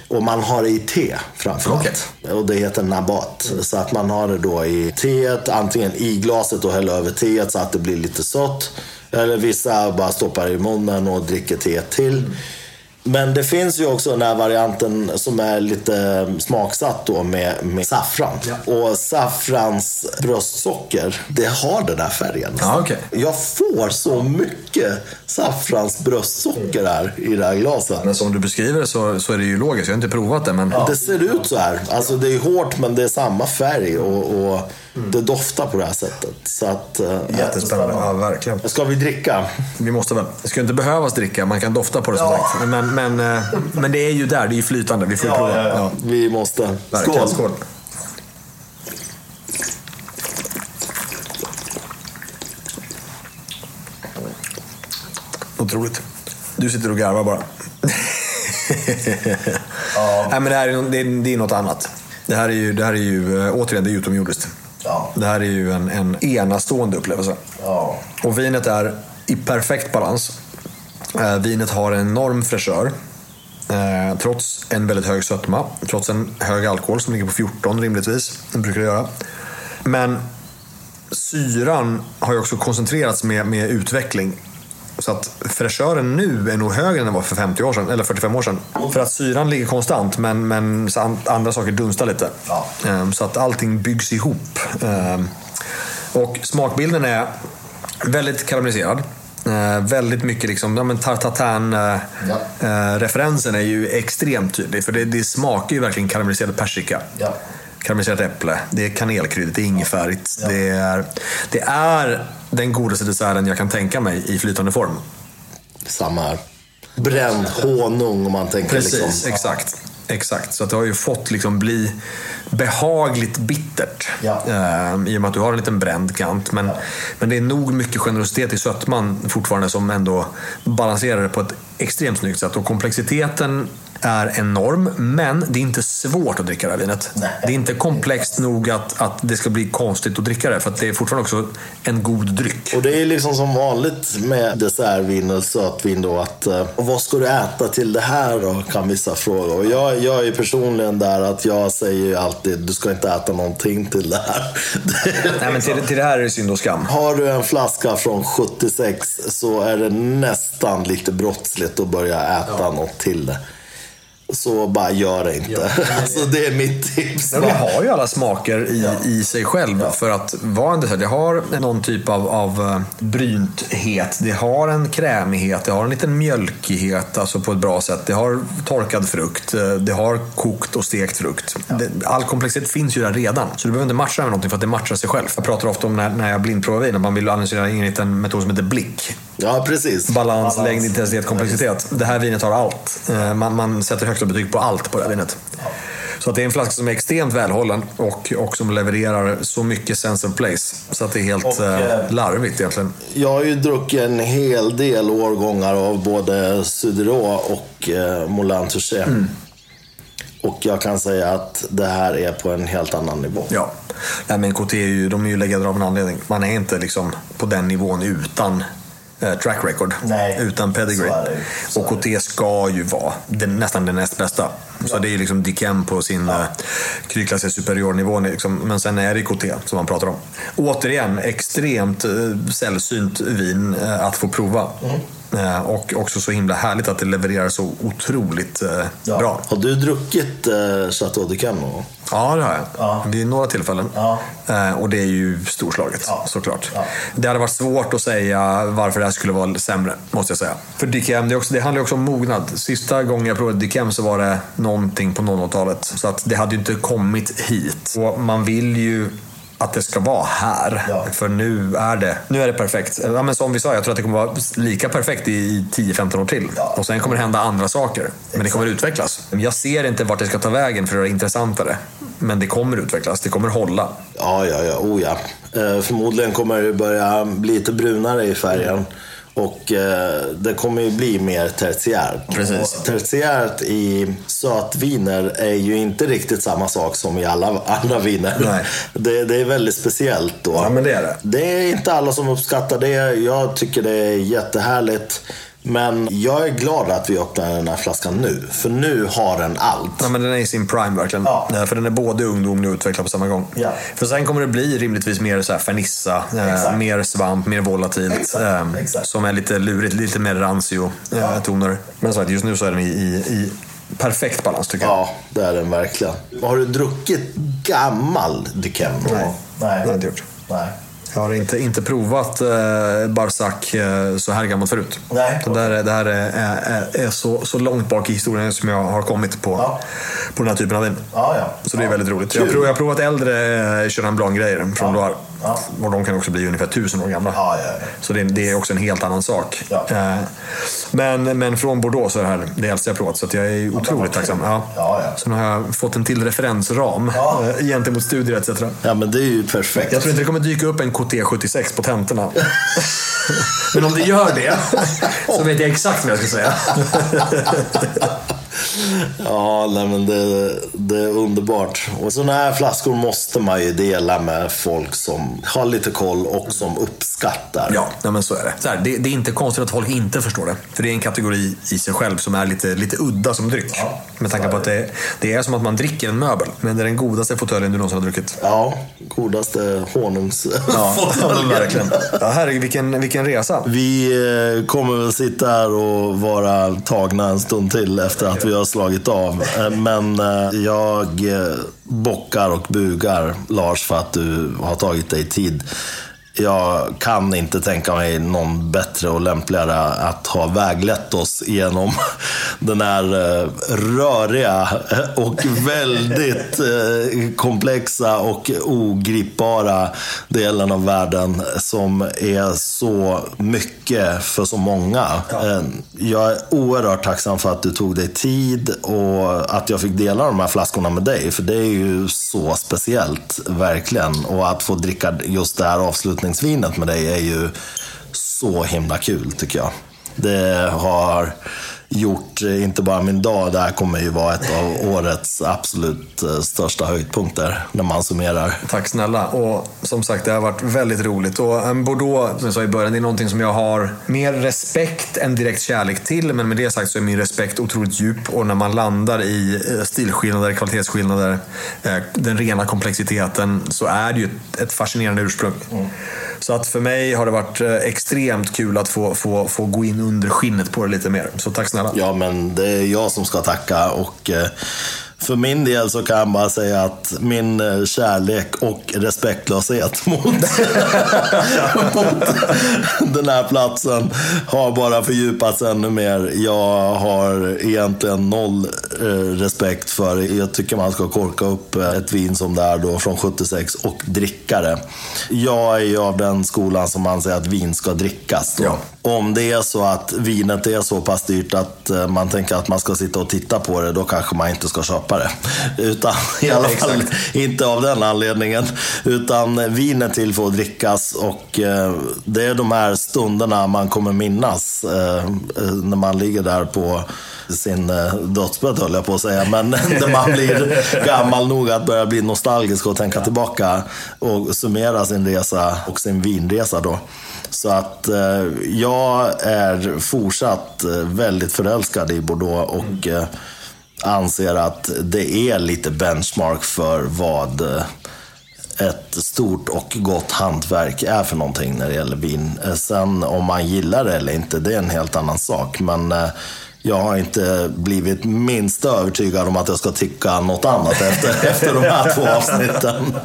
Och man har det i te framförallt. Och det heter nabat. Så att man har det då i teet, antingen i glaset och häller över teet så att det blir lite sött. Eller vissa bara stoppar i munnen och dricker teet till. Men det finns ju också den här varianten som är lite smaksatt då med, med saffran. Och saffrans bröstsocker, det har den här färgen. Ja, okej. Jag får så mycket saffrans bröstsocker här i det här glaset. Men som du beskriver det så, så är det ju logiskt. Jag har inte provat det men... Det ser ut så här. Alltså det är hårt men det är samma färg och, och det doftar på det här sättet. Så att, eh, Jättespännande. Ja, verkligen. Ska vi dricka? Vi måste väl. Det ska inte behövas dricka, man kan dofta på det som sagt. Men, men, eh, men det är ju där, det är ju flytande. Vi får ju prova. Ja. Vi måste. Verkligen. Skål! Skål. Otroligt. Du sitter och garvar bara. Nej, men det här är, det, är, det är något annat. Det här är ju, det här är ju eh, återigen, det är utomjordiskt. Ja. Det här är ju en, en enastående upplevelse. Ja. Och vinet är i perfekt balans. Eh, vinet har en enorm fräschör. Eh, trots en väldigt hög sötma. Trots en hög alkohol som ligger på 14 rimligtvis. Det brukar det göra. Men syran har ju också koncentrerats med, med utveckling. Så att fräschören nu är nog högre än den var för 50 år sedan, eller 45 år sedan. För att syran ligger konstant, men, men andra saker dunstar lite. Ja. Ehm, Så att allting byggs ihop. Ehm, Och smakbilden är väldigt karamelliserad. Eh, väldigt mycket liksom, ja men Ja. tartatan-referensen är ju extremt tydlig. För det, det smakar ju verkligen karamelliserad persika. Ja. Karamelliserat äpple, det är kanelkryddigt, det är ingefärigt. Det, är, det är den godaste desserten jag kan tänka mig i flytande form. Samma här. Bränd honung om man tänker Precis, liksom. exakt. Exakt, så att det har ju fått liksom bli behagligt bittert. Ja. Eh, I och med att du har en liten bränd kant. Men, men det är nog mycket generositet i sötman fortfarande som ändå balanserar det på ett extremt snyggt sätt. Och komplexiteten är enorm, men det är inte svårt att dricka det här vinet. Nej. Det är inte komplext nog att, att det ska bli konstigt att dricka det. För att det är fortfarande också en god dryck. Och det är liksom som vanligt med dessertvin och sötvin då att eh, vad ska du äta till det här då? Kan vissa fråga. Och jag, jag är personligen där att jag säger ju alltid du ska inte äta någonting till det här. Nej, men till, till det här är det synd och skam. Har du en flaska från 76 så är det nästan lite brottsligt att börja äta något till det. Så bara gör det inte. alltså det är mitt tips. Ja, det har ju alla smaker i, i sig själv för att vara en dessert. Det har någon typ av, av eh, brynthet, det har en krämighet, det har en liten mjölkighet alltså på ett bra sätt. Det har torkad frukt, eh, det har kokt och stekt frukt. Det, all komplexitet finns ju där redan. Så du behöver inte matcha med någonting för att det matchar sig själv. Jag pratar ofta om när, när jag blindprovar vin, att man vill analysera enligt en metod som heter blick. Ja, precis. Balans, längd, intensitet, komplexitet. Det här vinet har allt. Eh, Man, man sätter högsta betyg på allt på det här vinet. Så att det är en flaska som är extremt välhållen och, och som levererar så mycket sense of place. Så att det är helt Och, eh, eh, larvigt egentligen. Jag har ju druckit en hel del årgångar av både Suderå och eh, Moulin Touché. Mm. Och jag kan säga att det här är på en helt annan nivå. Ja. Nej, men KT är ju, de är ju läggade av en anledning. Man är inte liksom på den nivån utan track record. Nej, utan pedigree. så är det ju. Så Och KT ska ju vara den, nästan den näst bästa. Så det är ju liksom Dickem på sin ja. kryddklassiga superiornivå. Liksom. Men sen är det KT som man pratar om. Återigen, extremt eh, sällsynt vin eh, att få prova. Mm. Eh, och också så himla härligt att det levererar så otroligt eh, bra. Har du druckit eh, Chateau de någon gång? Ja, det har jag. Ja. Vid några tillfällen. Ja. Eh, och det är ju storslaget, Ja. såklart. Ja. Det hade varit svårt att säga varför det här skulle vara sämre, måste jag säga. För Dickem, det, också, det handlar ju också om mognad. Sista gången jag provade Dickem så var det någonting på 00-talet. Så att det hade ju inte kommit hit. Och man vill ju att det ska vara här. Ja. För nu är det, nu är det perfekt. Ja, men som vi sa, jag tror att det kommer vara lika perfekt i 10-15 år till. Ja. Och sen kommer det hända andra saker. Men det kommer utvecklas. Jag ser inte vart det ska ta vägen för att göra det intressantare. Men det kommer utvecklas, det kommer hålla. Ja, ja, ja. Oh, ja. Eh, förmodligen kommer det börja bli lite brunare i färgen. Och eh, det kommer ju bli mer tertiärt. Precis. Och tertiärt i sötviner är ju inte riktigt samma sak som i alla andra viner. Nej. Det, det är väldigt speciellt då. Ja, men det är det. Det är inte alla som uppskattar det. Jag tycker det är jättehärligt. Men jag är glad att vi öppnar den här flaskan nu. För nu har den allt. Ja, men den är i sin prime verkligen. Ja. För den är både ungdomlig och utvecklad på samma gång. Ja. För sen kommer det bli rimligtvis mer så här fernissa, eh, mer svamp, mer volatilt. Exakt, eh, exakt. Som är lite lurigt, lite mer rancio eh. Men som sagt, just nu så är den i, i, i perfekt balans tycker jag. Ja, det är den verkligen. Har du druckit gammal Duchem? Nej, det har jag inte gjort. Nej. Jag har inte, inte provat eh, Barsac eh, så här gammalt förut. Nej. Det, där, är- det här är, är, är så, så långt bak i historien som jag har kommit på, Ja. på den här typen av vin. Ja, ja. Så det är Ja. väldigt roligt. Jag har, provat, jag har provat äldre eh, Chenin Blanc-grejer från Loire. Ja. Och de kan också bli ungefär tusen år gamla. Ja, ja. Så det, det är också en helt annan sak. Eh, Men, men från Bordeaux så är det här det äldsta jag provat. Så jag är otroligt tacksam. Ja. Nu har jag fått en till referensram Ja. eh, gentemot studier etc. Ja, men det är ju perfekt. Jag tror inte det kommer dyka upp en KT76 på tentorna. Men om det gör det så vet jag exakt vad jag ska säga. Ja, nej, men det, det är underbart. Och sådana här flaskor måste man ju dela med folk som har lite koll och som uppskattar. Ja, nej men så är det. Så här, det. Det är inte konstigt att folk inte förstår det. För det är en kategori i sig själv som är lite, lite udda som dryck. Ja, med tanke på att det, det är som att man dricker en möbel. Men det är den godaste fåtöljen du någonsin har druckit. Ja, godaste honungs... Ja, verkligen. Ja, herregud, vilken, vilken resa. Vi eh, kommer väl sitta här och vara tagna en stund till efter att vi har slagit av. Eh, men eh, jag eh, bockar och bugar Lars för att du har tagit dig tid. Jag kan inte tänka mig någon bättre och lämpligare att ha väglett oss genom den här eh, röriga och väldigt eh, komplexa och ogripbara delen av världen som är så mycket för så många. Eh, Jag är oerhört tacksam för att du tog dig tid och att jag fick dela de här flaskorna med dig. För det är ju så speciellt, verkligen. Och att få dricka just det här avslutningsvinet med dig är ju så himla kul, tycker jag. Det har gjort eh, inte bara min dag, det här kommer ju vara ett av årets absolut eh, största höjdpunkter när man summerar. Tack snälla. Och som sagt, det har varit väldigt roligt. Och en Bordeaux, som jag sa i början, det är någonting som jag har mer respekt än direkt kärlek till. Men med det sagt så är min respekt otroligt djup. Och när man landar i eh, stilskillnader, kvalitetsskillnader, eh, den rena komplexiteten, så är det ju ett, fascinerande ursprung. Så att för mig har det varit eh, extremt kul att få, få, få gå in under skinnet på det lite mer. Så tack snälla. Ja, men det är jag som ska tacka och eh, för min del så kan jag bara säga att min eh, kärlek och respektlöshet mot, mot den här platsen har bara fördjupats ännu mer. Jag har egentligen noll eh, respekt för, jag tycker man ska korka upp ett vin som det är då från 76 och dricka det. Jag är ju av den skolan som anser att vin ska drickas. Då. Ja. Om det är så att vinet är så pass dyrt att eh, man tänker att man ska sitta och titta på det, då kanske man inte ska köpa det. Utan i alla fall inte av den anledningen. Utan vinet är till för att drickas och eh, det är de här stunderna man kommer minnas eh, eh, när man ligger där på sin eh, dödsbädd höll jag på att säga. Men när man blir gammal nog att börja bli nostalgisk och tänka tillbaka och summera sin resa och sin vinresa då. Så att eh, jag är fortsatt eh, väldigt förälskad i Bordeaux och eh, anser att det är lite benchmark för vad ett stort och gott hantverk är för någonting när det gäller vin. Sen om man gillar det eller inte, det är en helt annan sak. Men jag har inte blivit minst övertygad om att jag ska tycka något annat efter, efter de här två avsnitten.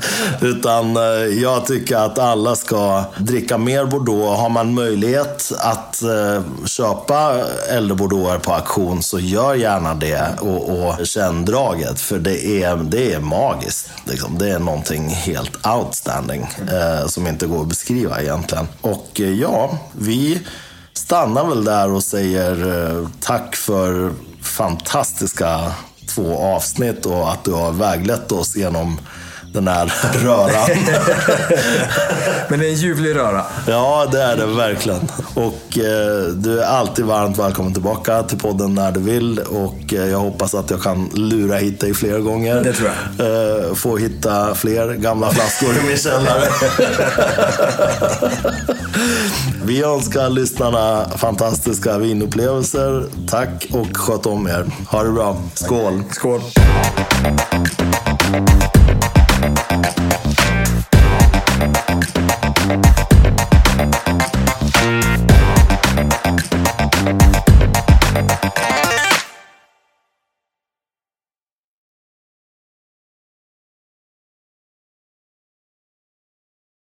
Utan eh, jag tycker att alla ska dricka mer Bordeaux. Har man möjlighet att eh, köpa äldre Bordeauxer på auktion så gör gärna det och, och känn draget. För det är, det är magiskt. Liksom. Det är någonting helt outstanding eh, som inte går att beskriva egentligen. Och eh, ja, vi stannar väl där och säger eh, tack för fantastiska två avsnitt och att du har väglett oss genom den här röran. Men det är en ljuvlig röra. ja, det är det verkligen. Och eh, du är alltid varmt välkommen tillbaka till podden när du vill. Och eh, jag hoppas att jag kan lura hit dig fler gånger. Det tror jag. Eh, få hitta fler gamla flaskor i min källare. Vi önskar lyssnarna fantastiska vinupplevelser. Tack och sköt om er. Ha det bra. Skål! Skål. Thank